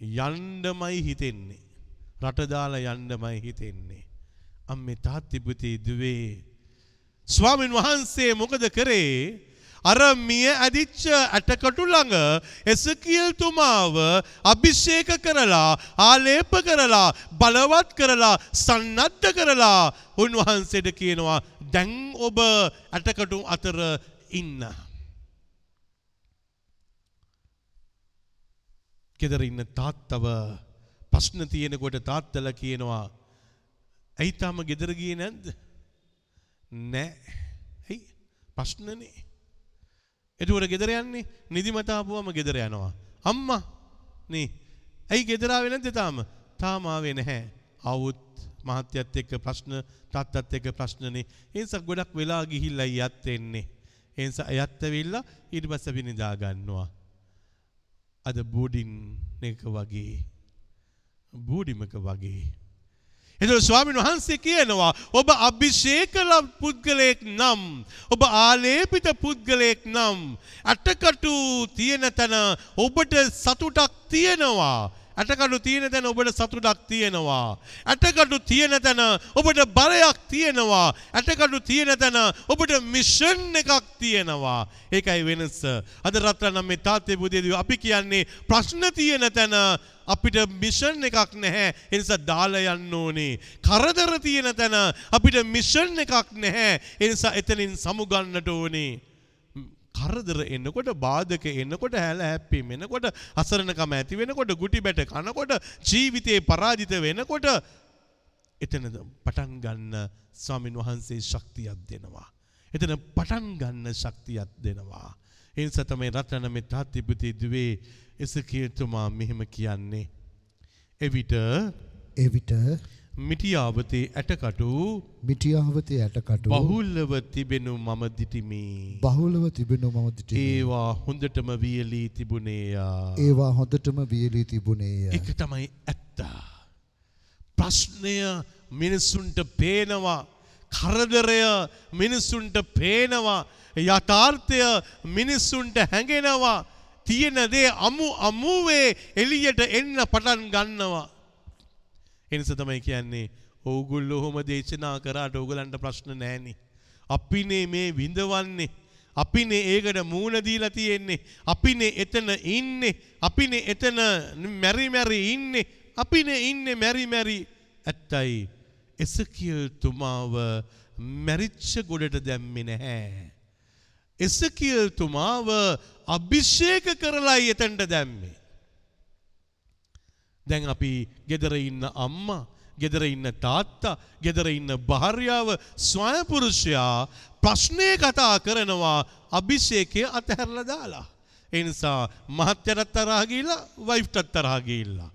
යන්නමයි හිතෙන්නේ. රට දාලා යන්නමයි හිතෙන්නේ. අම්මේ තාත්ති පුතේ දුවේ ස්වාමින් වහන්සේ මොකද කරේ අර මිය ඇදිච්ච ඇටකටු ළඟ එසකියල් තුමාව අභිෂේක කරලා ආලේප කරලා බලවත් කරලා සන්නද්ධ කරලා උන්වහන්සේට කියනවා දැන් ඔබ ඇටකටු අතර ඉන්න. ගෙදර ඉන්න තාත්තව ප්‍රශ්න තියෙනකොට තාත්තල කියනවා ඇයි තාම ගෙදර ගියේ නැද්ද? නෑ. ඇයි? ප්‍රශ්නනේ. එතකොට ගෙදර යන්නේ නිදිමත ආපුවම ගෙදර යනවා. අම්මා නේ. ඇයි ගෙදර ආවේ නැද්ද තාම? තාම ආවේ නැහැ. આવුත් මහත්යත් එක්ක ප්‍රශ්න තාත්තත් එක්ක ප්‍රශ්නනේ. ඒ නිසා ගොඩක් වෙලා ගිහිල්ලා යත් එන්නේ. ඒ නිසා යත් ඇවිල්ලා ඊට පස්සේ අපි නිදා ගන්නවා. අද බෝඩින් එක වගේ බෝඩිමක වගේ එතකොට ස්වාමීන් වහන්සේ කියනවා ඔබ අභිෂේකල පුද්ගලයෙක් නම් ඔබ ආලේපිත පුද්ගලයෙක් නම් අටකටු තියෙන තැන ඔබට සතුටක් තියෙනවා. ඇටකඩු තියෙන තැන ඔබට සතුටක් තියෙනවා. ඇටකඩු තියෙන තැන ඔබට බලයක් තියෙනවා. ඇටකඩු තියෙන තැන ඔබට මිෂන් එකක් තියෙනවා. ඒකයි වෙනස. අද රත්තරන් මේ තාත්තේ පුතේදී අපි කියන්නේ ප්‍රශ්න තියෙන තැන අපිට මිෂන් එකක් නැහැ. ඒ නිසා දාලා යන්න ඕනේ. කරදර තියෙන තැන අපිට මිෂන් එකක් නැහැ. ඒ නිසා එතනින් සමුගන්නට ඕනේ. කරදර එන්නකොට බාධක එන්නකොට හැල හැප්පීම එනකොට අසරණකම ඇති වෙනකොට ගුටි බැට කනකොට ජීවිතේ පරාජිත වෙනකොට එතනද පටන් ගන්න ස්වාමින් වහන්සේ ශක්තියක් දෙනවා. එතන පටන් ගන්න ශක්තියක් දෙනවා. ඒ නිසා තමයි රත්න මේ තාත්තිපති දුවේ එසකියතුමා මෙහෙම කියන්නේ. එවිට එවිට මිටියාවතේ ඇටකටු මිටියාවතේ ඇටකටු බහුල්ලව තිබෙනු මම දිටිමි. බහුලව තිබෙනු මම දිටි. ඒවා හොඳටම වියලී තිබුණේයා. ඒවා හොඳටම වියලී තිබුණේය. එක තමයි ඇත්ත. ප්‍රශ්නය මිනිස්සුන්ට පේනවා. කරදරය මිනිස්සුන්ට පේනවා. යථාර්ථය මිනිස්සුන්ට හැඟෙනවා. තියෙන දේ අමු අමුවේ එළියට එන්න පටන් ගන්නවා. එනිස තමයි කියන්නේ ඕගුල්ලෝ හොම දේශනා කරාට ඕගලන්ට ප්‍රශ්න නෑනේ. අපිනේ මේ විඳවන්නේ. අපිනේ ඒකට මූණ දීලා තියෙන්නේ. අපිනේ එතන ඉන්නේ. අපිනේ එතන මැරි මැරි ඉන්නේ. අපිනේ ඉන්නේ මැරි මැරි. ඇත්තයි. එසකියල් තුමාව මැරිච්ච ගොඩට දැම්මේ නැහැ. එසකියල් තුමාව අභිෂේක කරලායි එතනට දැම්මේ. දැන් අපි ගෙදර ඉන්න අම්මා, ගෙදර ඉන්න තාත්තා, ගෙදර ඉන්න භාර්යාව, ස්වයංපුරුෂයා ප්‍රශ්නේ කතා කරනවා අභිෂේකය අතහැරලා දාලා. ඒ නිසා මහත්යටත් තරහ ගිහිල්ලා, වයිෆ්ටත් තරහ ගිහිල්ලා.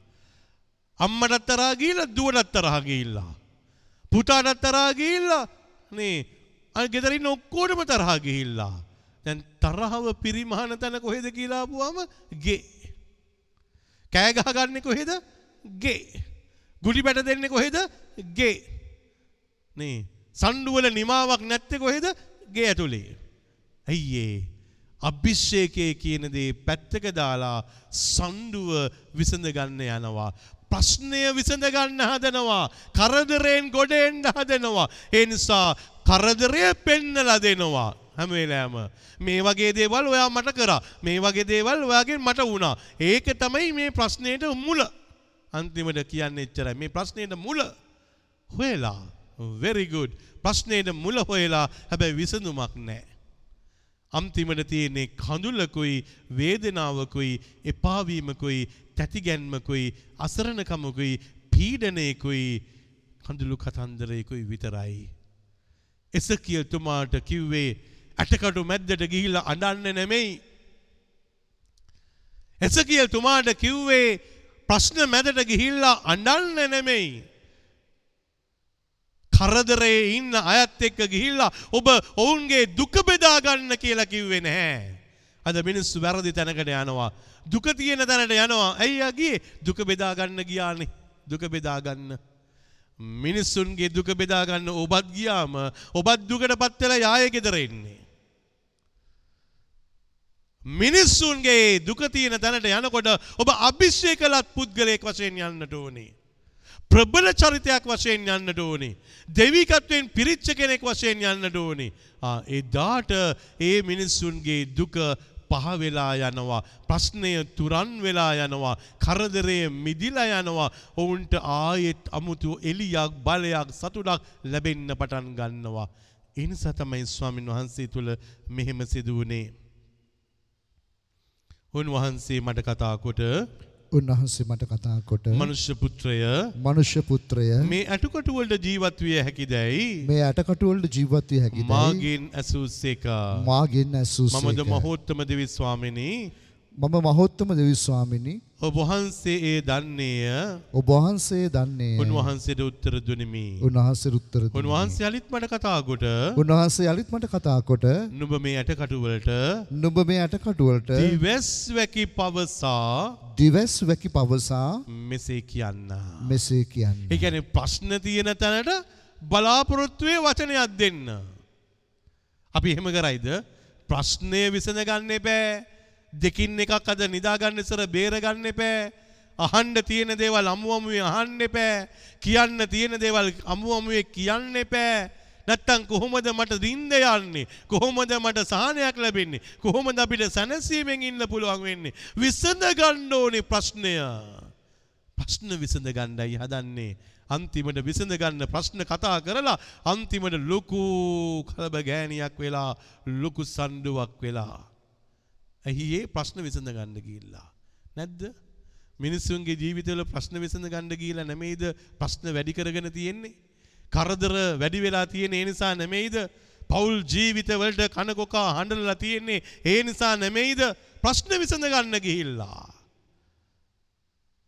අම්මටත් තරහ ගිහිල්ලා, දුවටත් තරහ ගිහිල්ලා. පුතාටත් තරහ ගිහිල්ලා නේ අර ගෙදර ඉන්න ඔක්කොටම තරහ ගිහිල්ලා. දැන් තරහව පිරිමහන තැන කොහෙද කියලා ආපුවාම ගේ කෑ ගහගන්නේ කොහෙද? ගේ. ගුටි බැට දෙන්නේ කොහෙද? ගේ. නේ. සණ්ඩු වල නිමාවක් නැත්තේ කොහෙද? ගේ ඇතුලේ. අයියේ. අභිෂේකයේ කියන දේ පැත්තක දාලා සණ්ඩුව විසඳ ගන්න යනවා. ප්‍රශ්නය විසඳගන්න හදනවා. කරදරයෙන් ගොඩ එන්න හදනවා. ඒ නිසා කරදරය පෙන්නලා දෙනවා. හැම වෙලාවම මේ වගේ දේවල් ඔයා මට කරා. මේ වගේ දේවල් ඔයාගෙන් මට වුණා. ඒක තමයි මේ ප්‍රශ්නේට මුල. අන්තිමට කියන්නේ එච්චරයි. මේ ප්‍රශ්නේට මුල හොයලා very good. ප්‍රශ්නේට මුල හොයලා හැබැයි විසඳුමක් නැහැ. අන්තිමට තියෙන්නේ කඳුලකුයි වේදනාවකුයි එපාවීමකුයි තැතිගැන්මකුයි අසරණකමකුයි පීඩනයකුයි කඳුළු කතන්දරයකුයි විතරයි. එසකියල් තුමාට කිව්වේ ඇටකටු මැද්දට ගිහිල්ලා අඬන්න නෙමෙයි. එසකියල් තුමාට කිව්වේ ප්‍රශ්න මැදට ගිහිල්ලා අඬන්න නෙමෙයි. කරදරේ ඉන්න අයත් එක්ක ගිහිල්ලා ඔබ ඔවුන්ගේ දුක බෙදා ගන්න කියලා කිව්වේ නැහැ. අද මිනිස්සු වැරදි තැනකට යනවා. දුක තියෙන තැනට යනවා. ඇයි යගියේ දුක බෙදා ගන්න ගියානේ. දුක බෙදා ගන්න. මිනිස්සුන්ගේ දුක බෙදා ගන්න ඔබත් ගියාම ඔබත් දුකට පත් වෙලා යාය ගෙදර ඉන්නේ. මිනිස්සුන්ගේ දුක තියෙන තැනට යනකොට ඔබ අභිෂේකලත් පුද්ගලයෙක් වශයෙන් යන්නට ඕනේ. ප්‍රබල චරිතයක් වශයෙන් යන්නට ඕනේ. දෙවිකත්වයෙන් පිරිච්ච කෙනෙක් වශයෙන් යන්නට ඕනේ. ආ එදාට ඒ මිනිස්සුන්ගේ දුක පහ වෙලා යනවා. ප්‍රශ්නය තුරන් වෙලා යනවා. කරදරය මිදිලා යනවා. ඔවුන්ට ආයෙත් අමුතු එලියක් බලයක් සතුටක් ලැබෙන්න පටන් ගන්නවා. ඒ නිසා තමයි ස්වාමින් වහන්සේ තුල මෙහෙම සිදු වුණේ. උන්වහන්සේ මට කතා කොට උන්වහන්සේ මට කතා කොට මනුෂ්‍ය පුත්‍රය මනුෂ්‍ය පුත්‍රය මේ ඇටුකටු වලට ජීවත් විය හැකිදැයි මේ ඇටකටු වලට ජීවත් විය හැකිද මාගෙන් ඇසූසේක. මාගෙන් ඇසූසේක. මමද මහෝත්තම දෙවි ස්වාමිනී. මම මහෝත්තම දෙවි ස්වාමිනි. ඔබ වහන්සේ ඒ දන්නේය. ඔබ වහන්සේ දන්නේ උන්වහන්සේට උත්තර දුනිමි. උන්වහන්සේ උත්තර දුන්නේ. උන්වහන්සේ අලිත් මට කතා කොට උන්වහන්සේ යලිත් මට කතා කොට නුඹ මේ ඇටකටු වලට නුඹ මේ ඇටකටු වලට දිවස් වැකි පවසා දිවස් වැකි පවසා මෙසේ කියන්න. මෙසේ කියන්නේ. ඒ කියන්නේ ප්‍රශ්න තියෙන තැනට බලාපොරොත්තුවේ වචනයක් දෙන්න. අපි එහෙම කරයිද? ප්‍රශ්නය විසඳගන්න එපෑ. දෙකින් එකක් අද නිදාගන්න ඉස්සර බේරගන්න එපෑ. අහන්න තියෙන දේවල් අමු අමුවේ අහන්න එපෑ. කියන්න තියෙන දේවල් අමු අමුවේ කියන්න එපෑ නැත්තම් කොහොමද මට දින්ද යන්නේ? කොහොමද මට සහනයක් ලැබෙන්නේ? කොහොමද අපිට සැනසීමෙන් ඉන්න පුළුවන් වෙන්නේ? විසඳ ගන්න ඕනේ ප්‍රශ්නය. ප්‍රශ්න විසඳ ගන්නයි හදන්නේ. අන්තිමට විසඳ ගන්න ප්‍රශ්න කතා කරලා අන්තිමට ලොකු කලබ ගෑනියක් වෙලා ලොකු සණ්ඩුවක් වෙලා. ඇයි ඒ ප්‍රශ්න විසඳ ගන්න ගිහිල්ලා? නැද්ද? මිනිස්සුන්ගේ ජීවිතවල ප්‍රශ්න විසඳ ගන්න ගිහිල්ලා නෙමෙයිද ප්‍රශ්න වැඩි කරගෙන තියෙන්නේ? කරදර වැඩි වෙලා තියෙන ඒ නිසා නෙමෙයිද? පෞල් ජීවිතවලට කනකොකා හඬලා තියෙන්නේ ඒ නිසා නෙමෙයිද? ප්‍රශ්න විසඳ ගන්න ගිහිල්ලා.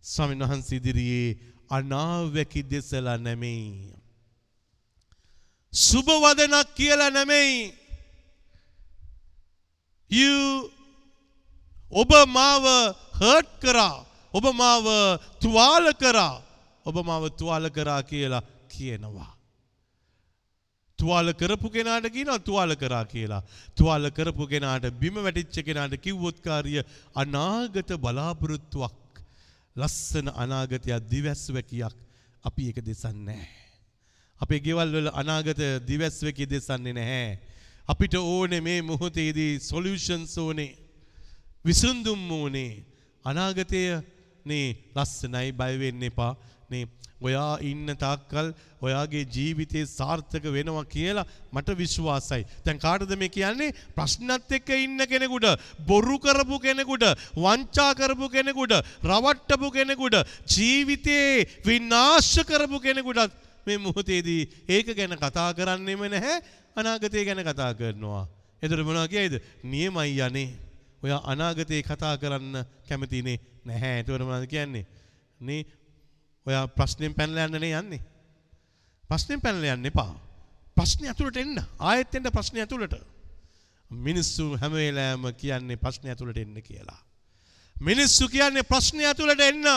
ස්වාමීන් වහන්සේ ඉදිරියේ අනාවැකි දෙසලා නෙමෙයි. සුබ වදනක් කියලා නෙමෙයි. You ඔබ මාව හර්ට් කරා. ඔබ මාව තුවාල කරා. ඔබ මාව තුවාල කරා කියලා කියනවා. තුවාල කරපු කෙනාට කියනවා තුවාල කරා කියලා. තුවාල කරපු කෙනාට බිම වැටිච්ච කෙනාට කිව්වොත් කාර්ය අනාගත බලාපොරොත්තුවක් ලස්සන අනාගතයක් දිවැස්වැකියක් අපි ඒක දෙසන්නේ නැහැ. අපේ ගෙවල් වල අනාගත දිවැස්වැකිය දෙසන්නේ නැහැ. අපිට ඕනේ මේ මොහොතේදී සොලියුෂන්ස් ඕනේ. විසඳුම් ඕනේ. අනාගතය නේ ලස්සනයි බය වෙන්න එපා. නේ ඔයා ඉන්න තාක්කල් ඔයාගේ ජීවිතේ සාර්ථක වෙනවා කියලා මට විශ්වාසයි. දැන් කාටද මේ කියන්නේ? ප්‍රශ්නත් එක්ක ඉන්න කෙනෙකුට, බොරු කරපු කෙනෙකුට, වංචා කරපු කෙනෙකුට, රවට්ටපු කෙනෙකුට, ජීවිතේ විනාශ කරපු කෙනෙකුටත් මේ මොහොතේදී ඒක ගැන කතා කරන්නෙම නැහැ. අනාගතය ගැන කතා කරනවා. එතකොට මොනවා කියයිද? නියමයි යන්නේ. ඔයා අනාගතේ කතා කරන්න කැමතිනේ නැහැ. එතකොට මොනවද කියන්නේ? නේ ඔයා ප්‍රශ්නෙන් පැනලා යන්න නේ යන්නේ. ප්‍රශ්නෙන් පැනලා යන්න එපා. ප්‍රශ්නේ ඇතුළට එන්න. ආයෙත් එන්න ප්‍රශ්නේ ඇතුළට. මිනිස්සු හැම වෙලාවෙම කියන්නේ ප්‍රශ්නේ ඇතුළට එන්න කියලා. මිනිස්සු කියන්නේ ප්‍රශ්නේ ඇතුළට එන්න.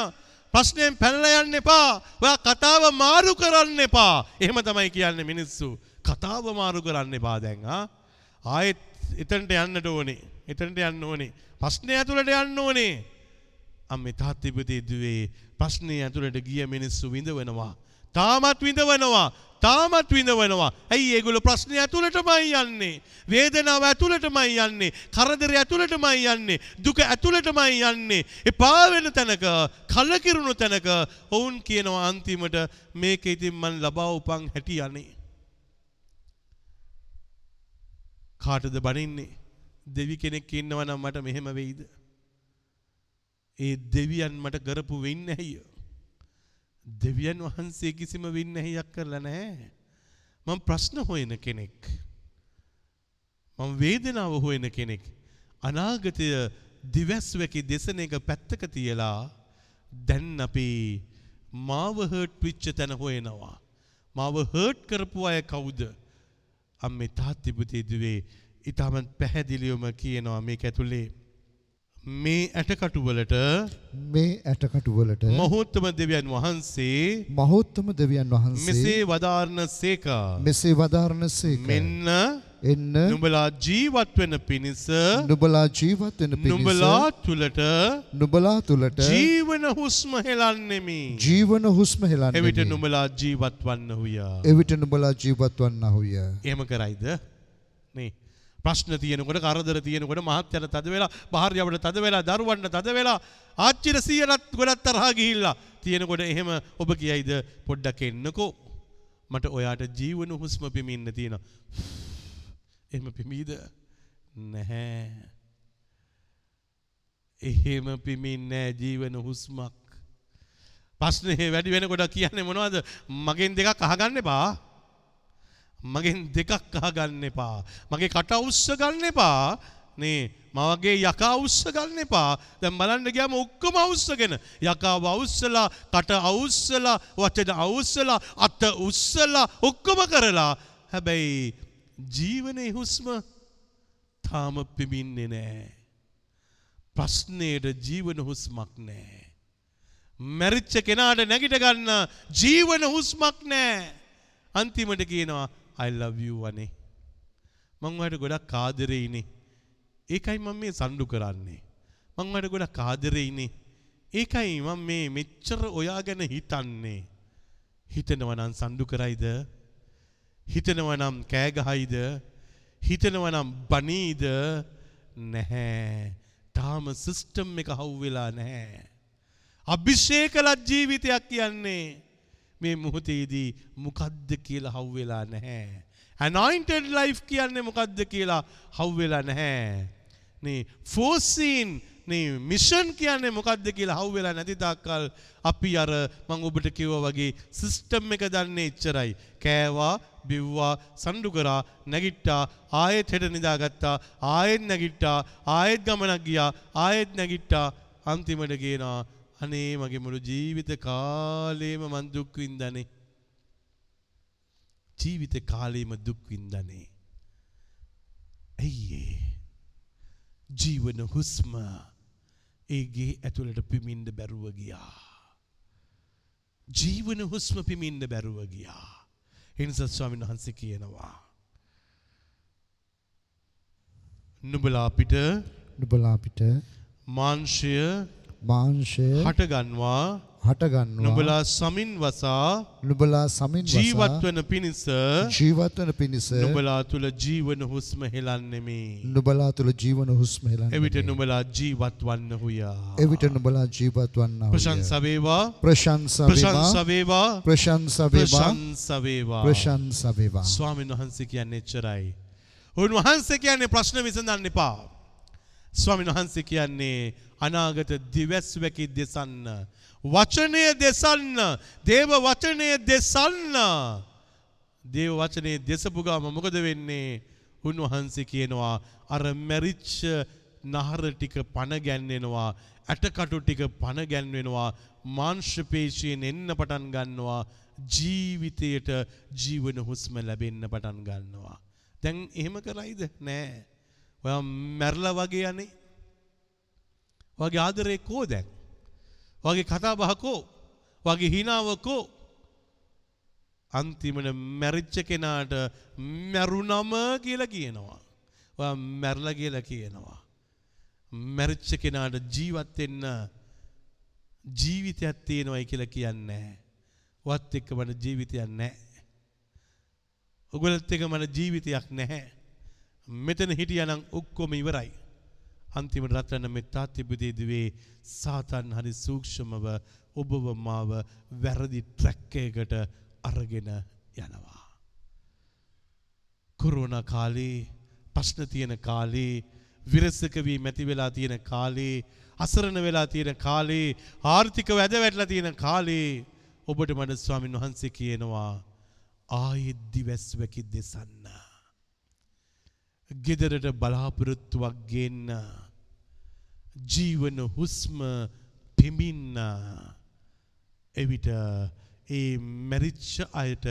ප්‍රශ්නයෙන් පැනලා යන්න එපා. ඔයා කතාව මාරු කරන්න එපා. එහෙම තමයි කියන්නේ මිනිස්සු. කතාව මාරු කරන්න එපා දැන් ආ. ආයෙත් එතනට යන්නට ඕනේ. එතනට යන්න ඕනේ. ප්‍රශ්නේ ඇතුළට යන්න ඕනේ. අම්මේ තාත්තිපතේ දුවේ ප්‍රශ්නය ඇතුළට ගිය මිනිස්සු විඳවනවා. තාමත් විඳවනවා තාමත් විඳවනවා. ඇයි ඒගොල ප්‍රශ්නය ඇතුළටමයි යන්නේ. වේදනාව ඇතුළටමයි යන්නේ. කරදර ඇතුළටමයි යන්නේ. දුක ඇතුළටමයි යන්නේ. එපාවෙන තැනක කලකිරුණු තැනක ඔවුන් කියනවා අන්තිමට මේක ඉතින් මන් ලබා උපන් හැටි යන්නේ. කාටද බනින්නේ දෙවි කෙනෙක් ඉන්නවනම් මට මෙහෙම වෙයිද. ඒ දෙවියන් මට කරපු වෙන්න ඇහිය. දෙවියන් වහන්සේ කිසිම වෙන්න ඇහියක් කරලා නැහැ. මම ප්‍රශ්න හොයන කෙනෙක්. මම වේදනාව හොයන කෙනෙක්. අනාගතය දිවැස්වැකි දෙසන එක පැත්තක තියලා දැන් අපි මාව හර්ට් විච්ච තැන හොයනවා. මාව හර්ට් කරපු අය කවුද? අම්මේ තාත්තිපුතේ දුවේ ඉතාමත් පැහැදිලිවම කියනවා මේක ඇතුලේ මේ ඇටකටුවලට මේ ඇටකටුවලට මහෝත්තම දෙවියන් වහන්සේ මහෝත්තම දෙවියන් වහන්සේ මෙසේ වදාරන සේකා මෙසේ වදාරනසේක මෙන්න එන්න නුඹලා ජීවත් වෙන පිණිස නුබලා ජීවත් වෙන පිණිස නුඹලා තුලට නුබලා තුලට ජීවන හුස්ම හෙලන්නෙමි. ජීවන හුස්ම එවිට හෙලන්නේ නුඹලා ජීවත් වන්නහුය. එවිට නුබලා ජීවත් වන්නහුය එහෙම කරයිද? නේ. ප්‍රශ්න තියෙනකොට කරදර තියෙනකොට මහත්යට තද වෙලා භාර්යාවට තද වෙලා දරුවන්ට තද වෙලා ආච්චිට සීයලත් ගොඩක් තරහා ගිහිල්ලා තියෙනකොට එහෙම ඔබ කියයිද? පොඩ්ඩක් එන්නකෝ. මට ඔයාට ජීවන හුස්ම පිමින්න තියෙනවා. එහෙම පිමීද? නැහැ. එහෙම පිමින්නේ ජීවන හුස්මක්. ප්‍රශ්නේ වැඩි වෙනකොට කියන්නේ මොනවද? මගෙන් දෙකක් අහගන්න එපා. මගෙන් දෙකක් අහගන්න එපා. මගේ කට උස්ස ගන්න එපා. නේ මවගේ යකා උස්ස ගන්න එපා. දැන් බලන්න ගියාම ඔක්කොම අවුස්සගෙන යකාව අවුස්සලා, කට අවුස්සලා, වචන අවුස්සලා, අත උස්සලා ඔක්කොම කරලා හැබැයි ජීවනයේ හුස්ම තාම පිමින්නේ නැහැ. ප්‍රශ්නයට ජීවන හුස්මක් නැහැ. මැරිච්ච කෙනාට නැගිට ගන්න ජීවන හුස්මක් නැහැ. අන්තිමට කියනවා I love you වනේ. මං ඔයාලට ගොඩක් ආදරෙයිනේ. ඒකයි මම මේ සම්ඩු කරන්නේ. මං ඔයාලට ගොඩක් ආදරෙයිනේ. ඒකයි මම මේ මෙච්චර ඔයා ගැන හිතන්නේ. හිතනවා නම් සම්ඩු කරයිද? හිතනවා නම් කෑ ගහයිද? හිතනවා නම් බනීද? නැහැ. තාම සිස්ටම් එක හවු වෙලා නැහැ. අභිෂේකලත් ජීවිතයක් කියන්නේ මේ මොහොතේදී මොකද්ද කියලා හවු වෙලා නැහැ. anointed life කියන්නේ මොකද්ද කියලා හවු වෙලා නැහැ. නේ foreseen නේ මිෂන් කියන්නේ මොකද්ද කියලා හවු වෙලා නැති තාක්කල් අපි අර මම ඔබට කිව්වා වගේ සිස්ටම් එක දන්නේ එච්චරයි. කෑවා, බිව්වා, සම්ඩු කරා, නැගිට්ටා, ආයෙත් හෙට නිදාගත්තා, ආයෙත් නැගිට්ටා, ආයෙත් ගමනක් ගියා, ආයෙත් නැගිට්ටා. අන්තිමට කියනවා අනේ මගේ මුළු ජීවිත කාලේම මං දුක් විඳනේ. ජීවිත කාලේම දුක් විඳනේ. ඒ? ජීවන හුස්ම ඒගේ ඇතුළට පිමින්ද බැරුව ගියා. ජීවන හුස්ම පිමින්ද බැරුව ගියා. එනිසා ස්වාමීන් වහන්සේ කියනවා. නුඹලා අපිට නුබලා අපිට මාංශය මාංශය හටගන්වා හටගන්නවා නුඹලා සමින් වසා නුබලා සමින් ජීවත් වන පිණිස ජීවත් වන පිණිස නුඹලා තුල ජීවන හුස්ම හෙලන්නෙමි. නුබලා තුළ ජීවන හුස්ම හෙලන්නේ එවිට නුඹලා ජීවත් වන්නහුය. එවිට නුබලා ජීවත් වන්නා ප්‍රශංසා වේවා. ප්‍රශංසා වේවා. ප්‍රශංසා වේවා ප්‍රශංසා වේවා. ප්‍රශංසා වේවා ස්වාමීන් වහන්සේ කියන්නේ එච්චරයි. උන්වහන්සේ කියන්නේ ප්‍රශ්න විසඳන්න එපා. ස්වාමීන් වහන්සේ කියන්නේ අනාගත දිවස් වැකි දෙසන්න. වචනය දෙසන්න. දේව වචනය දෙසන්න. දේව වචනේ දෙසපු ගාම මොකද වෙන්නේ? උන්වහන්සේ කියනවා අර මැරිච්ච නහර ටික පණ ගැන්වෙනවා. ඇටකටු ටික පණ ගැන්වෙනවා. මාංශ පේශීන් එන්න පටන් ගන්නවා. ජීවිතයට ජීවන හුස්ම ලැබෙන්න පටන් ගන්නවා. දැන් එහෙම කරයිද? නෑ. ඔයා මැරලා වගේ යන්නේ. වගේ ආදරේ කෝ දැන්? වගේ කතා බහ කෝ? වගේ හිනාව කෝ? අන්තිමට මැරිච්ච කෙනාට මැරුණම කියලා කියනවා. ඔයා මැරලා කියලා කියනවා. මැරිච්ච කෙනාට ජීවත් වෙන්න ජීවිතයක් තියෙනවයි කියලා කියන්නේ. වත් එක්ක මට ජීවිතයක් නැහැ. ඔගොල්ලොත් එක්ක මට ජීවිතයක් නැහැ. මෙතන හිටියානම් ඔක්කොම ඉවරයි. අන්තිමට රත්තරන් මේ තාත්තිබුදේදුවේ සාතන් හරි සූක්ෂමව ඔබව මාව වැරදි ට්‍රැක් එකකට අරගෙන යනවා. කොරෝනා කාලේ ප්‍රශ්න තියෙන කාලේ විරසක වී මැති වෙලා තියෙන කාලේ අසරණ වෙලා තියෙන කාලේ ආර්ථික වැද වැටලා තියෙන කාලේ ඔබට මට ස්වාමින් වහන්සේ කියනවා ආයෙත් දිවැස් වැකි දෙසන්න. ගෙදරට බලාපොරොත්තුවක් ගේන්න ජීවන හුස්ම පිමින්න එවිට ඒ මැරිච්ච අයට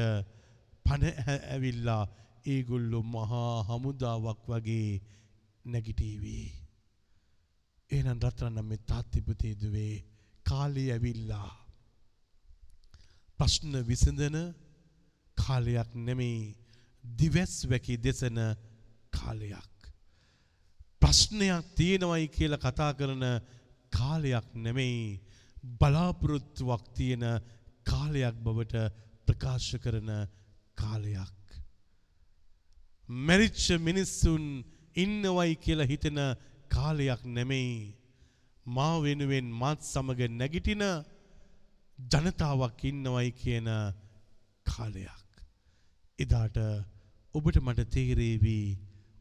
පණ ඇවිල්ලා ඒගොල්ලො මහා හමුදාවක් වගේ නැගිටීවී. ඒනන් රත්‍රන්න මේ තාත්තිපතේදුවේ කාලය ඇවිල්ලා. ප්‍රශ්න විසඳන කාලයක් නෙමෙයි දිවැස් වැකි දෙසන කාලයක්. ප්‍රශ්නයක් තියෙනවයි කියලා කතා කරන කාලයක් නෙමෙයි බලාපොරොත්තුවක් තියෙන කාලයක් බවට ප්‍රකාශ කරන කාලයක්. මැරිච්ච මිනිස්සුන් ඉන්නවයි කියලා හිතන කාලයක් නෙමෙයි මා වෙනුවෙන් මාත් සමග නැගිටින ජනතාවක් ඉන්නවයි කියන කාලයක්. එදාට ඔබට මට තේරේවී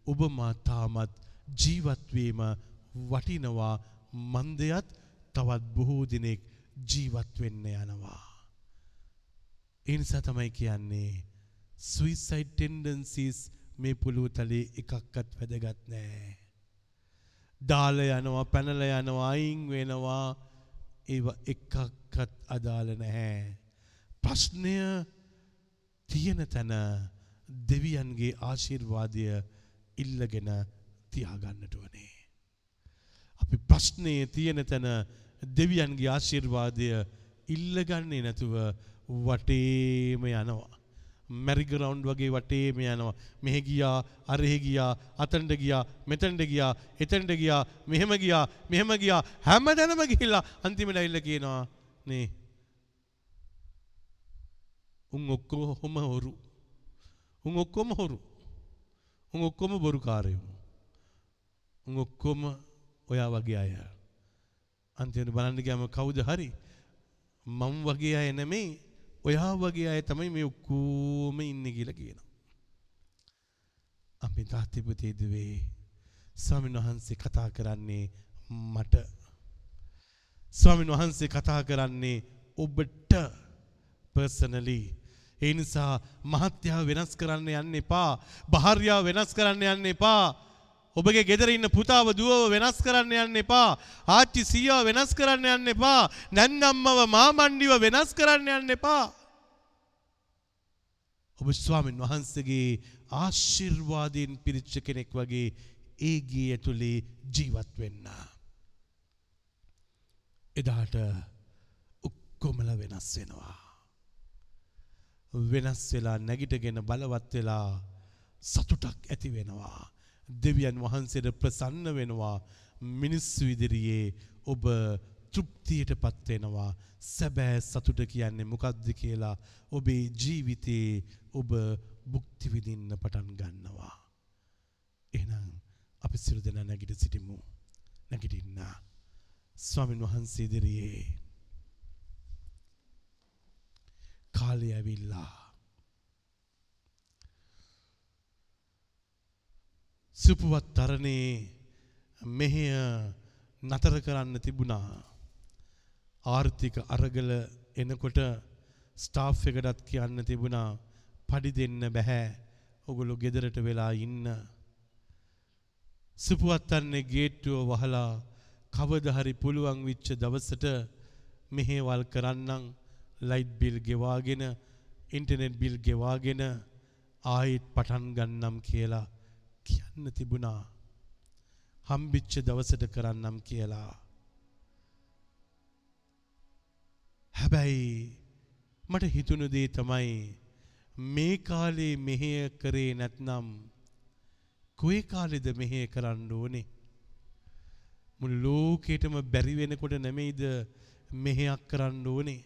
ඔබ මා තාමත් ජීවත්වීම වටිනවා මන්දයත් තවත් බොහෝ දිනෙක් ජීවත් වෙන්න යනවා. එනිසා තමයි කියන්නේ සුයිසයිඩ් ටෙන්ඩන්සිස් මේ පුළුව තලේ එකක්කත් වැදගත් නෑ. දාල යනවා පැනල යනවා අයින් වෙනවා ඒව එකක්කත් අදාළ නැහැ. ප්‍රශ්නය තියෙන තැන දෙවියන්ගේ ආශිර්වාදය ඉල්ලගෙන තියාගන්නට වනේ. අපි ප්‍රශ්නයේ තියෙන තැන දෙවියන්ගේ ආශිර්වාදය ඉල්ලගන්නේ නැතුව වටේම යනවා. මැරිගරවුන්් වගේ වටේම යනවා. මෙහෙ ගියා අරහෙ ගියා අතන්ට ගියා මෙතැන්ට ගියා එතැන්ට ගියා මෙහෙම ගියා මෙහෙම ගියා හැම දැනම ගිහිල්ලා අන්තිමට ඉල්ල කියනවා නේ. උන් ඔක්කෝ හොම හොරු. උන් ඔක්කොම හොරු. උන් ඔක්කොම බොරු කාරයමු. උන් ඔක්කොම ඔයා වගේ අය. අන්තිමට බලන්න ගෑම කවුද හරි. මං වගේ අය නෙමෙයි ඔයා වගේ අය තමයි මේ ඔක්කෝම ඉන්න කියලා කියනවා. අපි තාත්තිපතේදුවේ ස්වාමින් වහන්සේ කතා කරන්නේ මට ස්වාමින් වහන්සේ කතා කරන්නේ ඔබට පර්සනලි ඒ නිසා මහත්යාව වෙනස් කරන්න යන්න එපා. භාර්යාව වෙනස් කරන්න යන්න එපා. ඔබගේ ගෙදර ඉන්න පුතාව දුවව වෙනස් කරන්න යන්න එපා. ආච්චි සීයාව වෙනස් කරන්න යන්න එපා. නැන්නම්මව මාමණ්ඩිව වෙනස් කරන්න යන්න එපා. ඔබ ස්වාමීන් වහන්සේගේ ආශිර්වාදයෙන් පිරිච්ච කෙනෙක් වගේ ඒ ගේ ඇතුලේ ජීවත් වෙන්න. එදාට ඔක්කොමල වෙනස් වෙනවා. වෙනස් වෙලා නැගිටගෙන බලවත් වෙලා සතුටක් ඇති වෙනවා. දෙවියන් වහන්සේට ප්‍රසන්න වෙනවා මිනිස්සු ඉදිරියේ ඔබ තෘප්තියට පත්වෙනවා සැබෑ සතුට කියන්නේ මොකක්ද කියලා ඔබේ ජීවිතයේ ඔබ බුක්තිවිදින්න පටන් ගන්නවා. එනම් අපි සිරු දෙන නැගිට සිටිමු නැගිටින්න ස්වාමින් වහන්සේ ඉදිරියේ කාලය ඇවිල්ලා. සුපුවත් තරණේ මෙහෙය නතර කරන්න තිබුණා. ආර්ථික අරගල එනකොට ස්ටාෆ් එකටත් කියන්න තිබුණා පඩි දෙන්න බැහැ. ඔගොලු ගෙදරට වෙලා ඉන්න. සුපුවත්තන්නේ ගේට්ටුව වහලා කවද හරි පුළුවන් විච්ච දවසට මෙහෙවල් කරන්නම්. ලයිට් බිල් ගෙවාගෙන ඉන්ටර්නෙට් බිල් ගෙවාගෙන ආයිත් පටන් ගන්නම් කියලා කියන්න තිබුණා හම්බිච්ච දවසට කරන්නම් කියලා. හැබැයි මට හිතුණු දේ තමයි මේ කාලේ මෙහෙය කරේ නැත්නම් කොයි කාලෙද මෙහෙය කරන්න ඕනේ. මුළු ලෝකෙටම බැරි වෙනකොට නෙමෙයිද මෙහෙයක් කරන්න ඕනේ.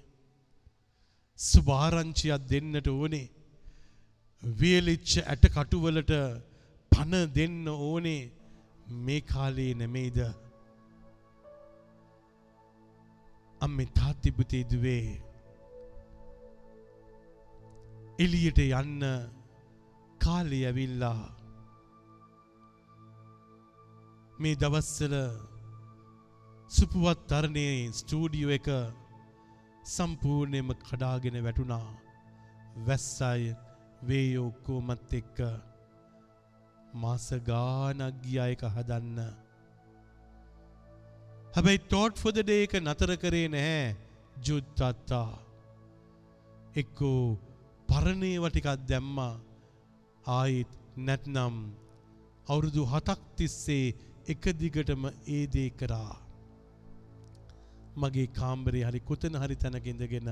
සුභාරංචියක් දෙන්නට ඕනේ. වියලිච්ච ඇට කටුවලට පණ දෙන්න ඕනේ මේ කාලේ නෙමෙයිද. අම්මේ තාත්තිපුතේ දුවේ එලියට යන්න කාලය ඇවිල්ලා මේ දවස්සල සුපුවත් තරණයේ ස්ටූඩියෝ එක සම්පූර්ණයම කඩාගෙන වැටුණා. වැස්සයි වේයෝක්කෝමත් එක්ක. මාස ගානක් ගියා එක හදන්න. හැබැයි ටෝට් ෆොද ඩේ එක නතර කරේ නැහැ ජුත්තත්තා එක්කෝ පරණේව ටිකක් දැම්මා. ආයිත් නැත්නම් අවුරුදු හතක් තිස්සේ එක දිගටම ඒ දේ කරා. මගේ කාම්බරේ හරි කොතන හරි තැනක ඉඳගෙන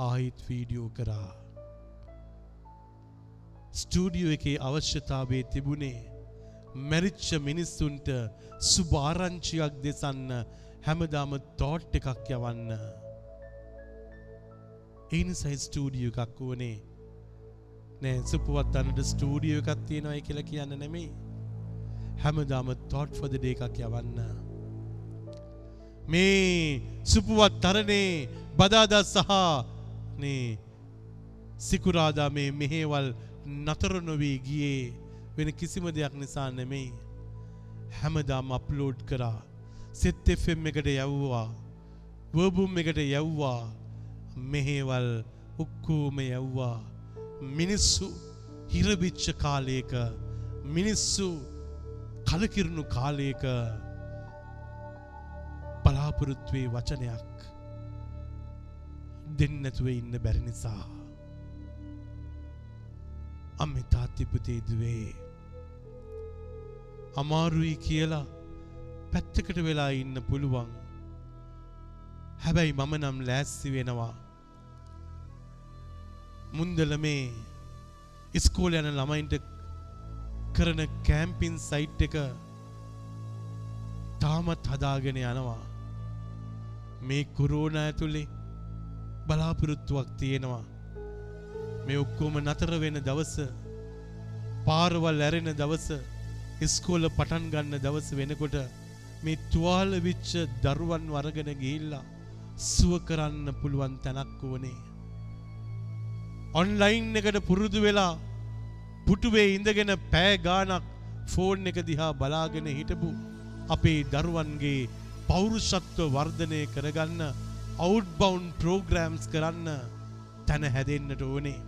ආයිත් වීඩියෝ කරා ස්ටූඩියෝ එකේ අවශ්‍යතාවය තිබුණේ මැරිච්ච මිනිස්සුන්ට සුභාරංචියක් දෙසන්න හැමදාම තෝට් එකක් යවන්න. ඒනිසයි ස්ටූඩියෝ එකක් වුණේ නෑ සුපුවත් අන්නට ස්ටූඩියෝ එකක් තියෙනවයි කියලා කියන්න නෙමෙයි. හැමදාම තෝට් ෆොද ඩේ එකක් යවන්න. මේ සුපුවත් තරණේ බදාදා සහ නේ සිකුරාදා මේ මෙහේවල් නතර නොවී ගියේ වෙන කිසිම දෙයක් නිසා නෙමෙයි. හැමදාම අප්ලෝඩ් කරා. සෙත් FM එකට යව්වා. වර්බුම් එකට යව්වා. මෙහේවල් ඔක්කෝම යව්වා. මිනිස්සු හිරබිච්ච කාලයක මිනිස්සු කලකිරුණු කාලයක බලාපොරොත්තුවේ වචනයක් දෙන්නතුව ඉන්න බැරි නිසා. අම්මි තාත්තිපුතේ දුවේ අමාරුයි කියලා පැත්තකට වෙලා ඉන්න පුළුවන් හැබැයි මම නම් ලෑස්සි වෙනවා මුන්දල මේ ඉස්කෝල යන ළමයින්ට කරන කෑම්පින් සයිට් එක තාමත් හදාගෙන යනවා මේ කුරෝණ ඇතුළේ බලාපොරොත්තුවක් තියෙනවා මේ ඔක්කොම නතර වෙන දවස පාරවල් ඇරෙන දවස ඉස්කෝල පටන් ගන්න දවස වෙනකොට මේ තුවාල විච්ච දරුවන් වරගෙන ගිහිල්ලා සුව කරන්න පුළුවන් තැනක් වනේ. ඔන්ලයින් එකට පුරුදු වෙලා පුටුවේ ඉඳගෙන පෑ ගානක් ෆෝන් එක දිහා බලාගෙන හිටපු අපේ දරුවන්ගේ පෞරුෂත්ව වර්ධනය කරගන්න අවුට්බවුන් ප්‍රෝග්‍රෑම්ස් කරන්න තැන හැදෙන්න්නට ඕනේ.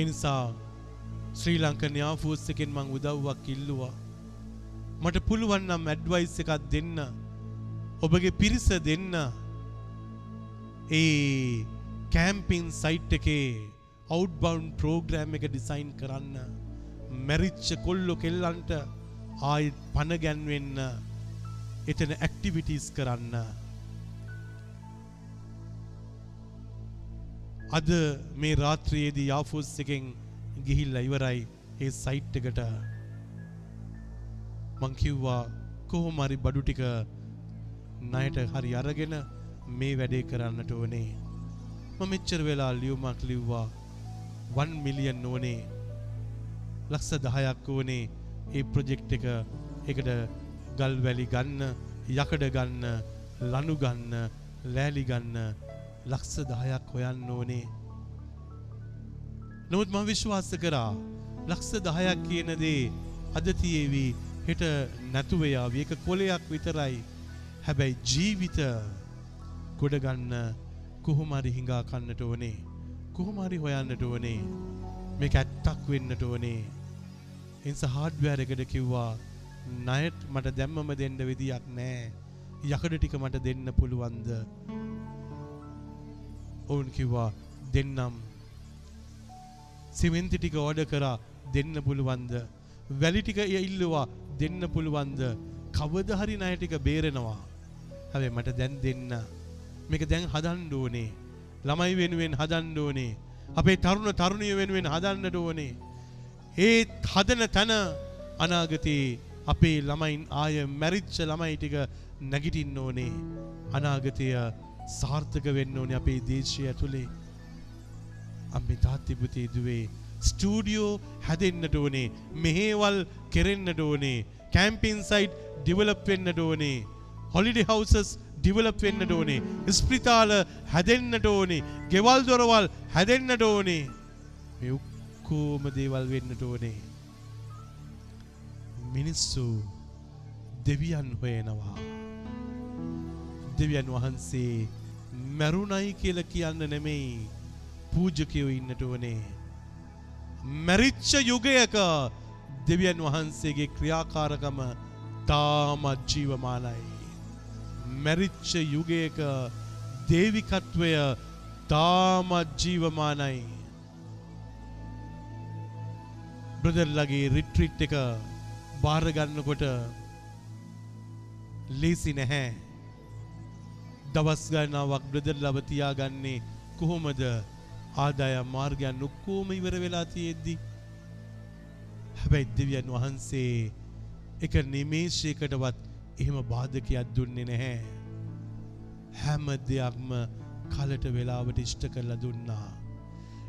එනිසා ශ්‍රී ලංක න්‍යාෆූස් එකෙන් මං උදව්වක් ඉල්ලුවා. මට පුළුවන්නම් ඇඩ්වයිස් එකක් දෙන්න. ඔබගේ පිරිස දෙන්න. ඒ කෑම්පින් සයිට් එකේ අවුට්බවුන් ප්‍රෝග්‍රෑම් එක ඩිසයින් කරන්න. මැරිච්ච කොල්ලො කෙල්ලන්ට ආයිත් පණගැන්වෙන්න එතන ඇක්ටිවිටස් කරන්න. අද මේ රාත්‍රයේදී යාෆෝස් එකෙන් ගිහිල්ලා ඉවරයි ඒ සයිට් එකට. මං කිව්වා කොහොම හරි බඩු ටික ණයට හරි අරගෙන මේ වැඩේ කරන්නට ඕනේ. මම මෙච්චර වෙලා ලියුමක් ලිව්වා 1 මිලියන් ඕනේ. ලක්ෂ 10ක් ඕනේ ඒ ප්‍රොජෙක්ට් එක. එකට ගල් වැලි ගන්න යකඩ ගන්න ලනු ගන්න ලෑලි ගන්න ලක්ෂ 10ක් හොයන්න ඕනේ නමුත් මම විශ්වාස කරා ලක්ෂ 10ක් කියන දේ අද තියේවි හෙට නැතුව යාවි ඒක කොලයක් විතරයි. හැබැයි ජීවිත ගොඩ ගන්න කොහොම හරි හිඟා කන්නට ඕනේ. කොහොම හරි හොයන්නට ඕනේ. මේක ඇත්තක් වෙන්නට ඕනේ. එන්ස හાર્ඩ්වෙයාර් එකට කිව්වා ණයට මට දැම්මම දෙන්න විදියක් නැහැ. යකඩ ටික මට දෙන්න පුළුවන්ද? ඔවුන් කිව්වා දෙන්නම්. සිමෙන්ති ටික ඕඩ කරා දෙන්න පුළුවන්ද? වැලි ටික ඉල්ලවා දෙන්න පුළුවන්ද? කවද හරි ණය ටික බේරෙනවා. හැබැයි මට දැන් දෙන්න. මේක දැන් හදන්න ඕනේ. ළමයි වෙනුවෙන් හදන්න ඕනේ. අපේ තරුණ තරුණිය වෙනුවෙන් හදන්නට ඕනේ. ඒ හදන තැන අනාගතේ අපේ ළමයින් ආය මැරිච්ච ළමයි ටික නැගිටින්න ඕනේ. අනාගතය සාර්ථක වෙන්න ඕනේ අපේ දේශය ඇතුළේ. අම්මේ තාත්ති පුතේ දුවේ ස්ටූඩියෝ හැදෙන්නට ඕනේ මෙහේවල් කෙරෙන්නට ඕනේ කැම්පින් සයිට් ඩිවලප් වෙන්නට ඕනේ හොලිඩේ හවුසස් ඩිවලප් වෙන්නට ඕනේ ස්ප්‍රිතාල හැදෙන්නට ඕනේ ගෙවල් දොරවල් හැදෙන්නට ඕනේ. මේ ඔක්කෝම දේවල් වෙන්නට ඕනේ. මිනිස්සු දෙවියන් හොයනවා දෙවියන් වහන්සේ මැරුණයි කියල කියන්න නෙමෙයි පූජකයෝ ඉන්නට ඕනේ මැරිච්ච යුගයක දෙවියන් වහන්සේගේ ක්‍රියාකාරකම තාමත් ජීවමානයි. මැරිච්ච යුගයක දේවිකත්වය තාමත් ජීවමානයි. බ්‍රදර්ලගේ රිට්‍රිට් එක භාරගන්නකොට ලේසි නැහැ. දවස් ගන්නාවක් බ්‍රදර් ලබතියාගන්නේ කොහොමද ආදායම් මාර්ගයන් ඔක්කෝම ඉවර වෙලා තියෙද්දි හැබැයි දෙවියන් වහන්සේ එක නිමේෂයකටවත් එහෙම බාධකයක් දුන්නේ නැහැ. හැම දෙයක්ම කලට වෙලාවට ඉෂ්ට කරලා දුන්නා.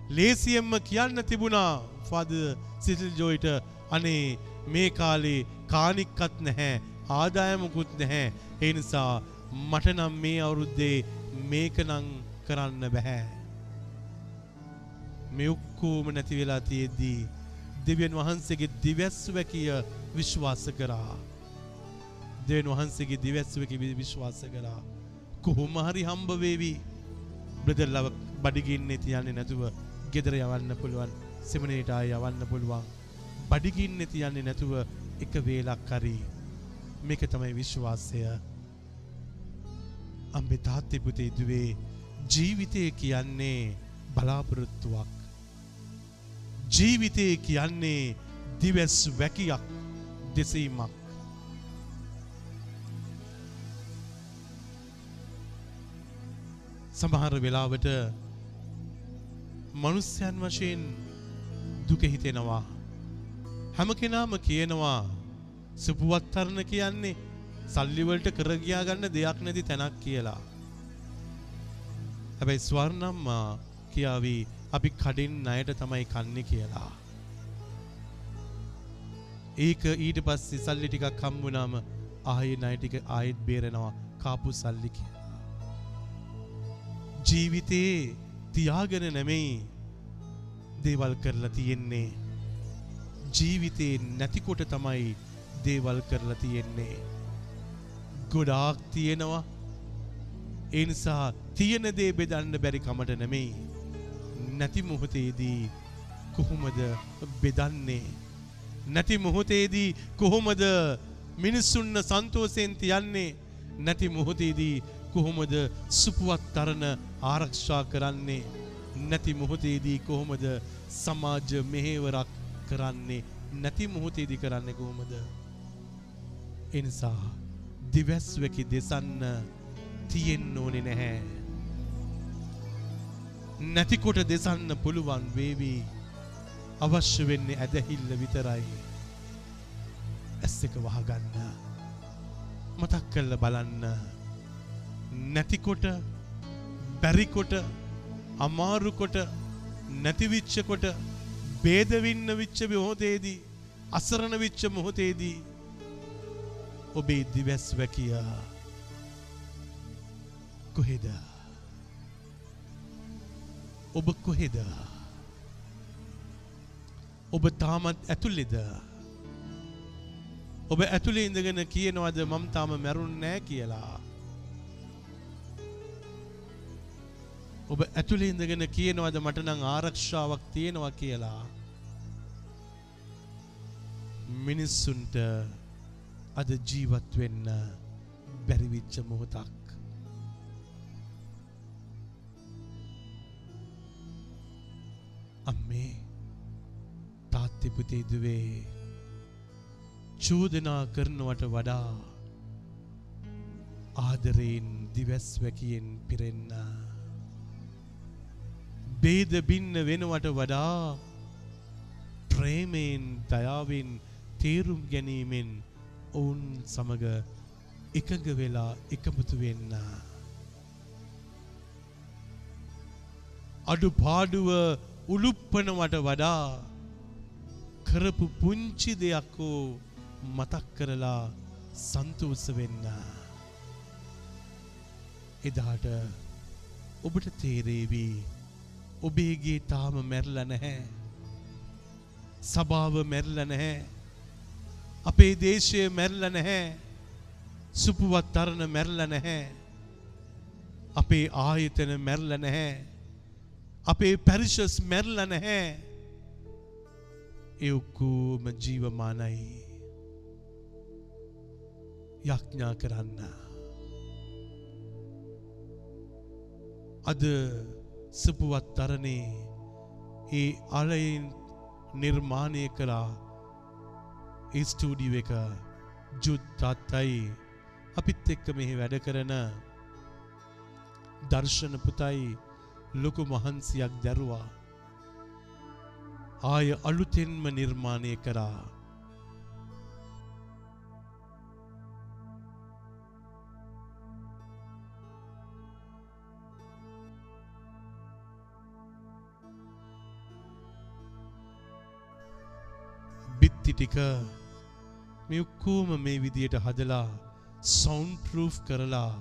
ලේසියෙන්ම කියන්න තිබුණා ෆාද සිසිල් ජෝයිට අනේ මේ කාලේ කානික්කත් නැහැ ආදායමකුත් නැහැ ඒ නිසා මට නම් මේ අවුරුද්දේ මේක නම් කරන්න බැහැ. මේ ඔක්කෝම නැති වෙලා තියෙද්දී දෙවියන් වහන්සේගේ දිවැස්වැකිය විශ්වාස කරා. දෙවියන් වහන්සේගේ දිවැස්වැකිය විශ්වාස කරා. කොහොම හරි හම්බ වේවි. බ්‍රදර් ලව බඩගින්නේ තියන්නේ නැතුව ගෙදර යවන්න පුළුවන්. සෙමිනේට ආය යවන්න පුළුවන්. බඩගින්නේ තියන්නේ නැතුව එක වේලක් හරි මේක තමයි විශ්වාසය. අම්බේ තාත්තේ පුතේ දුවේ ජීවිතය කියන්නේ බලාපොරොත්තුවක්. ජීවිතය කියන්නේ දිවැස් වැකියක් දෙසීමක්. සමහර වෙලාවට මනුස්්‍යයන් වශයෙන් දුක හිතෙනවා. හැම කෙනාම කියනවා සුපුවත්තරණ කියන්නේ සල්ලිවලට කරගයා ගන්න දෙයක් නැති තැනක් කියලා. හැබැයි ස්වර්ණම්මා කියාවී අපි කඩින් අයට තමයි කන්නේ කියලා. ඒක ඊට පස්සේ සල්ලි ටිකක් හම්බුනාම ආයෙ ණය ටික ආයෙත් බේරෙනවා කාපු සල්ලි කියලා. ජීවිතේ තියාගෙන නෙමෙයි දේවල් කරලා තියෙන්නේ. ජීවිතේ නැතිකොට තමයි දේවල් කරලා තියෙන්නේ. ගොඩාක් තියෙනවා. ඒ නිසා තියෙන දේ බෙදන්න බැරි කමට නෙමෙයි. නැති මොහොතේදී කොහොමද බෙදන්නේ? නැති මොහොතේදී කොහොමද මිනිස්සුන්න සන්තෝෂයෙන් තියන්නේ? නැති මොහොතේදී කොහොමද සුපුවත් තරණ ආරක්ෂා කරන්නේ? නැති මොහොතේදී කොහොමද සමාජ මෙහෙවරක් කරන්නේ? නැති මොහොතේදී කරන්නේ කොහොමද? එනිසා දිවැස්වැකි දෙසන්න තියෙන්න ඕනේ නැහැ. නැතිකොට දෙසන්න පුළුවන් වේවි. අවශ්‍ය වෙන්නේ ඇදහිල්ල විතරයි. ඇස් එක වහගන්න. මතක් කල්ල බලන්න. නැතිකොට බැරිකොට අමාරුකොට නැතිවිච්චකොට බේදවින්න විච්ච මොහොතේදී අසරණ විච්ච මොහොතේදී ඔබේ දිවැස් වැකියා. කොහෙද? ඔබ කොහෙද? ඔබ තාමත් ඇතුළෙද? ඔබ ඇතුළේ ඉඳගෙන කියනවද මම තාම මැරුන් නෑ කියලා? ඔබ ඇතුළේ ඉඳගෙන කියනවද මට නම් ආරක්ෂාවක් තියෙනවා කියලා? මිනිස්සුන්ට අද ජීවත් වෙන්න බැරිවිච්ච මොහොතක්. අම්මේ තාත්තිපුතේ දුවේ චෝදනා කරනවට වඩා ආදරයෙන් දිවැස් වැකියෙන් පිරෙන්න බේද බින්න වෙනවට වඩා ප්‍රේමයෙන් දයාවෙන් තේරුම් ගැනීමෙන් ඔවුන් සමග එකඟ වෙලා එකමුතු වෙන්න. අඩු පාඩුව උළුප්පනවට වඩා කරපු පුංචි දෙයක්කෝ මතක් කරලා සන්තුස වෙන්න. එදාට ඔබට තේරේවී ඔබේගේ තාම මැරල නැහැ. සභාව මැරල නැහැ. අපේ දේශය මැරල නැහැ. සුපුවත් තරණ මැරල නැහැ. අපේ ආයතන මැරල නැහැ. අපේ පැරිෂස් මැරල නැහැ. ඒ ඔක්කෝම ජීවමානයි. යඥා කරන්න. අද සපුවත් තරණේ ඒ අලයින් නිර්මාණය කළා. ඒ ස්ටූඩියෝ එක ජුද්ධත්තයි අපිත් එක්ක මෙහි වැඩ කරන දර්ශන පුතයි ලොකු මහන්සියක් දැරුවා. ආය අලුතෙන්ම නිර්මාණය කරා. බිත්ති ටික මේ ඔක්කෝම මේ විදියට හදලා සවුන්ඩ් ප්‍රූෆ් කරලා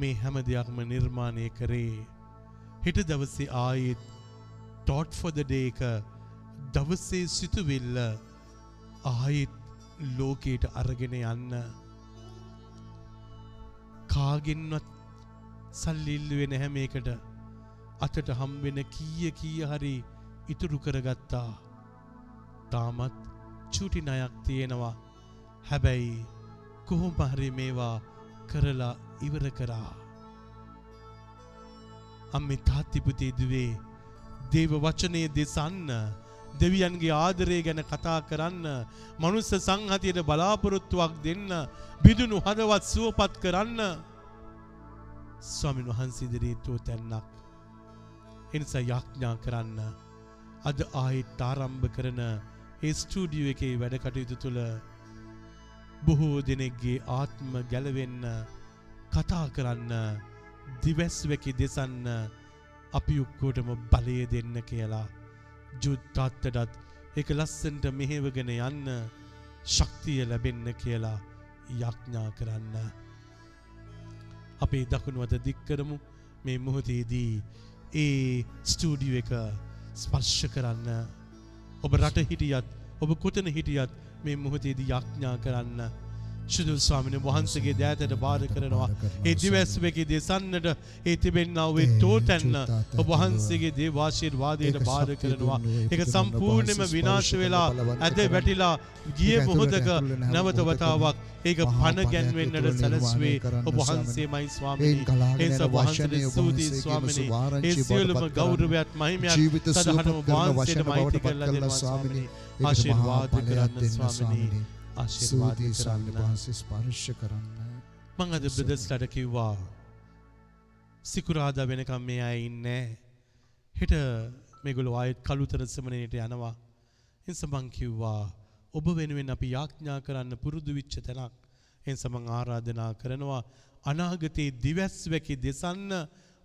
මේ හැම දෙයක්ම නිර්මාණය කරේ. හෙට දවසේ ආයෙත් ටෝට් ෆොද ඩේ එක දවසේ සිතුවිල්ල ආයෙත් ලෝකයට අරගෙන යන්න. කාගෙන්වත් සල්ලිල්ලුවෙන හැම එකට අතට හම්බෙන කීය කීය හරි ඉතුරු කරගත්තා. තාමත් චුටි නයක් තියෙනවා. හැබැයි කොහොම හරි මේවා කරලා ඉවර කරා. අම්මි තාත්තිපුතේ දුවේ දේව වචනය දෙසන්න දෙවියන්ගේ ආදරය ගැන කතා කරන්න මනුස්ස සංහතියට බලාපොරොත්තුවක් දෙන්න බිදුණු හදවත් සුවපත් කරන්න. ස්වාමින් වහන්සිදිරීතුව තැන්නක්. එනිසා යක්ඥා කරන්න. අද ආයිත් ආරම්භ කරන ඒ ස්ටූඩියෝ එකේ වැඩ කටයුතු තුළ බොහෝ දෙනෙක්ගේ ආත්ම ගැලවෙන්න කතා කරන්න දිවැස්වැකි දෙසන්න අපි ඔක්කෝටම බලය දෙන්න කියලා ජුද්ධත්තටත් එක ලස්සන්ට මෙහෙවගෙන යන්න ශක්තිය ලැබෙන්න කියලා යක්ඥා කරන්න. අපේ දකුණුවත දික්කරමු මේ මොහොතේදී ඒ ස්ටූඩියෝ එක ස්පර්ශ කරන්න ඔබ රට හිටියත් ඔබ කොතන හිටියත් මේ මොහොතේදී යක්ඥා කරන්න ශුදු ස්වාමින වහන්සේගේ දෑතට බාර කරනවා. ඒ දිවැස්වකි දෙසන්නට ඒ තිබෙන්නාව ඒ තෝතැන්න ඔබ වහන්සේගේ දේවාශීර්වාදයට බාර කරනවා. ඒක සම්පූර්ණයම විනාශ වෙලා ඇද වැටිලා ගිය මොහොතක නැවත වතාවක්. ඒක පණ ගැන්වෙන්නට සැලස්වේ ඔබ වහන්සේමයි ස්වාමිනී. ඒස වහන්සේට ස්තුතියි ස්වාමිනී. ඒ සියලුම ගෞරවයත් මහිමයත් සදහටම වහන්සේට මෛත්‍රී කරලා දෙනවා ස්වාමිනී. ආශිර්වාද කරන්න ස්වාමිනී ආශිර්වාද කරන්න. වහන්සේ ස්පර්ශ කරන්න. මං අද බ්‍රදර්ස්ලට කිව්වා සිකුරාදා වෙනකම් මේ අය ඉන්නේ හෙට මේගොල්ලෝ ආයෙත් කළුතර සමනයට යනවා. එනිස මං කිව්වා ඔබ වෙනුවෙන් අපි යාඥා කරන්න පුරුදු වෙච්ච තැනක්. එනිස මං ආරාධනා කරනවා අනාගතයේ දිවැස් වැකි දෙසන්න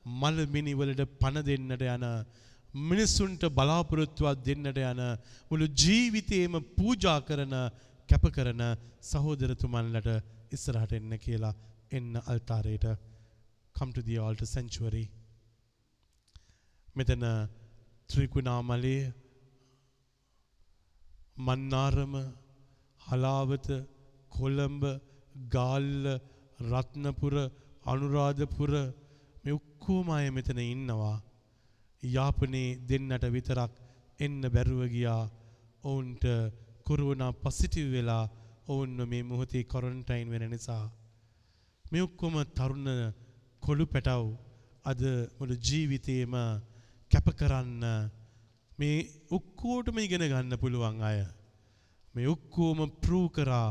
මල් මිනි වලට පණ දෙන්නට යන මිනිසුන්ට බලාපොරොත්තුවක් දෙන්නට යන මුළු ජීවිතේම පූජා කරන කැප කරන සහෝදරතුමන්ලට ඉස්සරහට එන්න කියලා එන්න අල්තාරයට come to the altar sanctuary. මෙතන ත්‍රිකුණාමලේ මන්නාරම හලාවත කොළඹ ගාල්ල රත්නපුර අනුරාධපුර මේ ඔක්කොම අය මෙතන ඉන්නවා. යාපනයේ දෙන්නට විතරක් එන්න බැරුව ගියා. ඔවුන්ට කොරුවනා පසිටිව් වෙලා ඔවුන්ව මේ මොහොතේ කොරන්ටයින් වෙන නිසා. මේ ඔක්කොම තරුණ කොළු පැටව් අද මුළු ජීවිතේම කැප කරන්න මේ ඔක්කෝටම ඉගෙන ගන්න පුළුවන් අය. මේ ඔක්කෝම ප්‍රූ කරා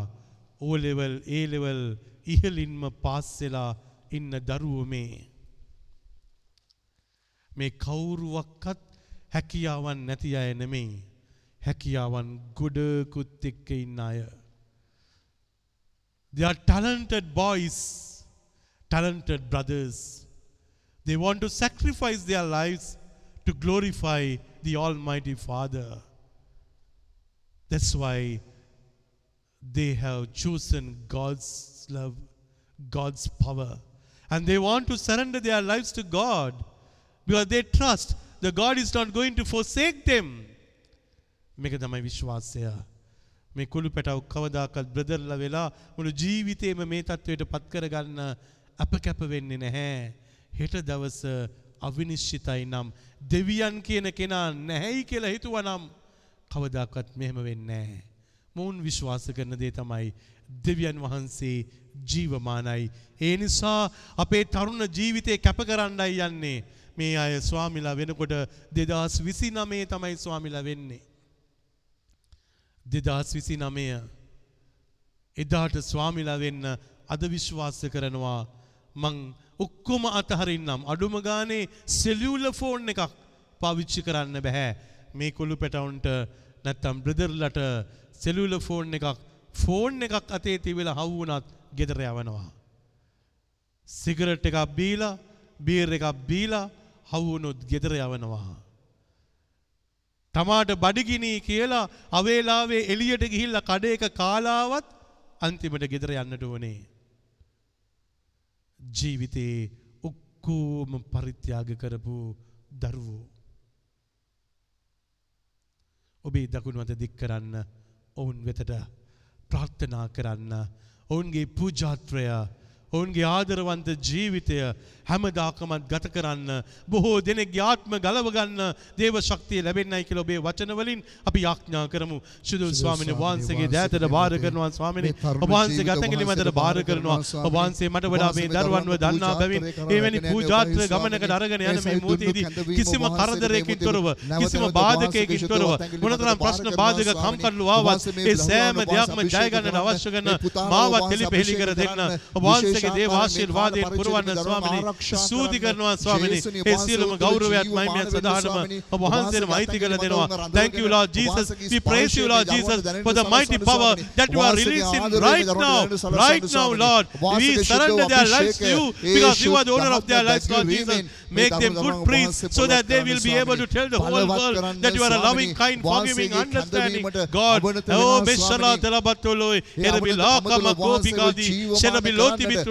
ඕ ලෙවල් ඒ ලෙවල් ඉහලින්ම පාස් වෙලා ඉන්න දරුවෝ මේ. මේ කවුරුවක්වත් හැකියාවන් නැති අය නෙමෙයි. හැකියාවන් ගොඩකුත් එක්ක ඉන්න අය They are talented boys, talented brothers. They want to sacrifice their lives to glorify the Almighty Father. That's why they have chosen God's love, God's power. And they want to surrender their lives to God because they trust that God is not going to forsake them. මේක තමයි විශ්වාසය. මේ කුළු පැටව කවදාකත් බ්‍රදර්ලා වෙලා මුළු ජීවිතේම මේ තත්ත්වයට පත් කරගන්න අප කැප වෙන්නේ නැහැ. හෙට දවස අවිනිශ්චිතයි නම් දෙවියන් කියන කෙනා නැහැයි කියලා හිතුවා නම් කවදාකත් මෙහෙම වෙන්නේ නැහැ. මොවුන් විශ්වාස කරන දේ තමයි දෙවියන් වහන්සේ ජීවමානයි. ඒ නිසා අපේ තරුණ ජීවිතේ කැප කරන්නයි යන්නේ. මේ අය ස්වාමිලා වෙනකොට 2029 තමයි ස්වාමිලා වෙන්නේ. 2029 එදාට ස්වාමිලා වෙන්න අද විශ්වාස කරනවා. මං ඔක්කොම අතහරින්නම්. අඩුම ගානේ සෙලියුලර් ෆෝන් එකක් පාවිච්චි කරන්න බෑ මේ කොළු පැටවුන්ට නැත්තම් බ්‍රදර්ලට සෙලියුලර් ෆෝන් එකක් ෆෝන් එකක් අතේ තිබිලා හවු වුණත් ගෙදර යවනවා. සිගරට් එකක් බීලා බීර් එකක් බීලා හවු වුණොත් ගෙදර යවනවා. තමාට බඩගිනි කියලා අවේලාවේ එළියට ගිහිල්ලා කඩේක කාලාවත් අන්තිමට ගෙදර යන්නට ඕනේ. ජීවිතේ ඔක්කොම පරිත්‍යාග කරපු දරුවෝ. ඔබේ දකුණු අත දික් කරන්න ඔවුන් වෙතට ප්‍රාර්ථනා කරන්න ඔවුන්ගේ පූජාත්‍රය ඔවුන්ගේ ආදරවන්ත ජීවිතය හැමදාකමත් ගත කරන්න බොහෝ දෙනෙක්ගේ ආත්ම ගලවගන්න දේව ශක්තිය ලැබෙන්නයි කියලා ඔබේ වචන වලින් අපි යාඥා කරමු. ශුදුල් ස්වාමීන් වහන්සේගේ දෑතට බාර කරනවා ස්වාමීනි. ඔබ වහන්සේගේ අතංගලි මැදට බාර කරනවා. ඔබ වහන්සේ මට වඩා මේ දරුවන්ව දන්නා බැවින් එවැනි පූජාත්‍ර ගමනකට අරගෙන යන මේ මොහොතේදී කිසිම කරදරයකින් තොරව කිසිම බාධකයකින් තොරව මොනතරම් ප්‍රශ්න බාධක කම්කටොළු ආවත් ඒ සෑම දෙයක්ම ජය ගන්නට අවශ්‍ය කරන මාවත් එලිපෙහෙලි කර දෙන්න. ඔබ වහන්සේගේ දේව ආශිර්වාදයෙන් පුරවන්න ස්වාමීනි. ස්තුති කරනවා ස්වාමීනි. ඒ සියලුම ගෞරවයත් මහිමයත් සදානම ඔබ වහන්සේට මෛත්‍රී කළ දෙනවා. Thank you Lord Jesus. We praise you Lord Jesus for the mighty power that you are releasing right now. Right now Lord. We surrender their lives to you because you are the owner of their lives Lord Jesus. Make them good priests so that they will be able to tell the whole world that you are a loving, kind, forgiving, understanding God. Oh, Beshala Telabatoloi, Erebilaka Makopikadi, Sherabiloti Bitruti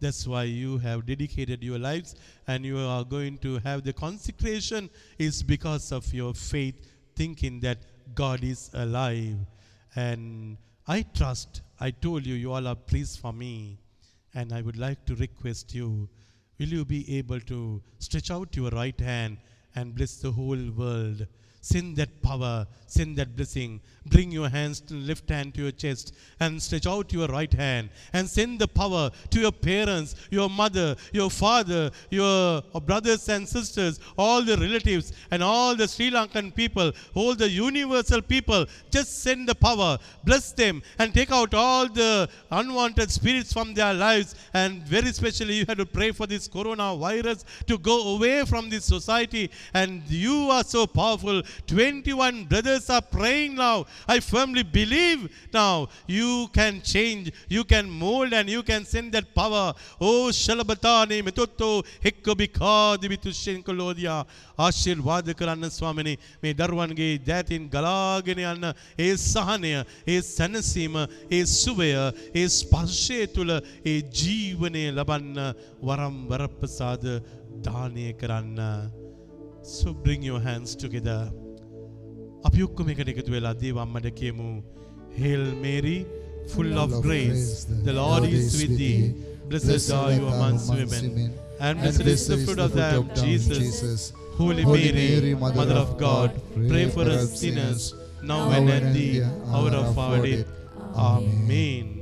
That's why you have dedicated your lives, and you are going to have the consecration. Is because of your faith, thinking that God is alive. And I trust. I told you, you all are priests for me. And I would like to request you, will you be able to stretch out your right hand and bless the whole world? Send that power, send that blessing. Bring your hands to left hand to your chest and stretch out your right hand and send the power to your parents, your mother, your father, your brothers and sisters, all the relatives and all the Sri Lankan people, all the universal people. Just send the power, bless them and take out all the unwanted spirits from their lives. And very specially, you have to pray for this coronavirus to go away from this society. And you are so powerful. 21 brothers are praying now. I firmly believe now you can change, you can mold, and you can send that power. Oh, Shalabatani, Metotto, Hekobika, Dibitushenkolodya, ආශිර්වාද කරන්න ස්වාමිනි මේ දරුවන්ගේ දෑතින් ගලාගෙන යන්න ඒ සහනය ඒ සැනසීම ඒ සුවය ඒ ස්පර්ශය තුළ ඒ ජීවනය ලබන්න වරම් වරප්‍රසාද දානය කරන්න So bring your hands together. අපි ඔක්කොම එකට එකතු වෙලා දේව අම්මට කියමු Hail Mary full of grace the Lord is with thee blessed are you amongst women and blessed is the fruit of thy womb Jesus Holy Mary mother of God pray for us sinners now and at the hour of our death Amen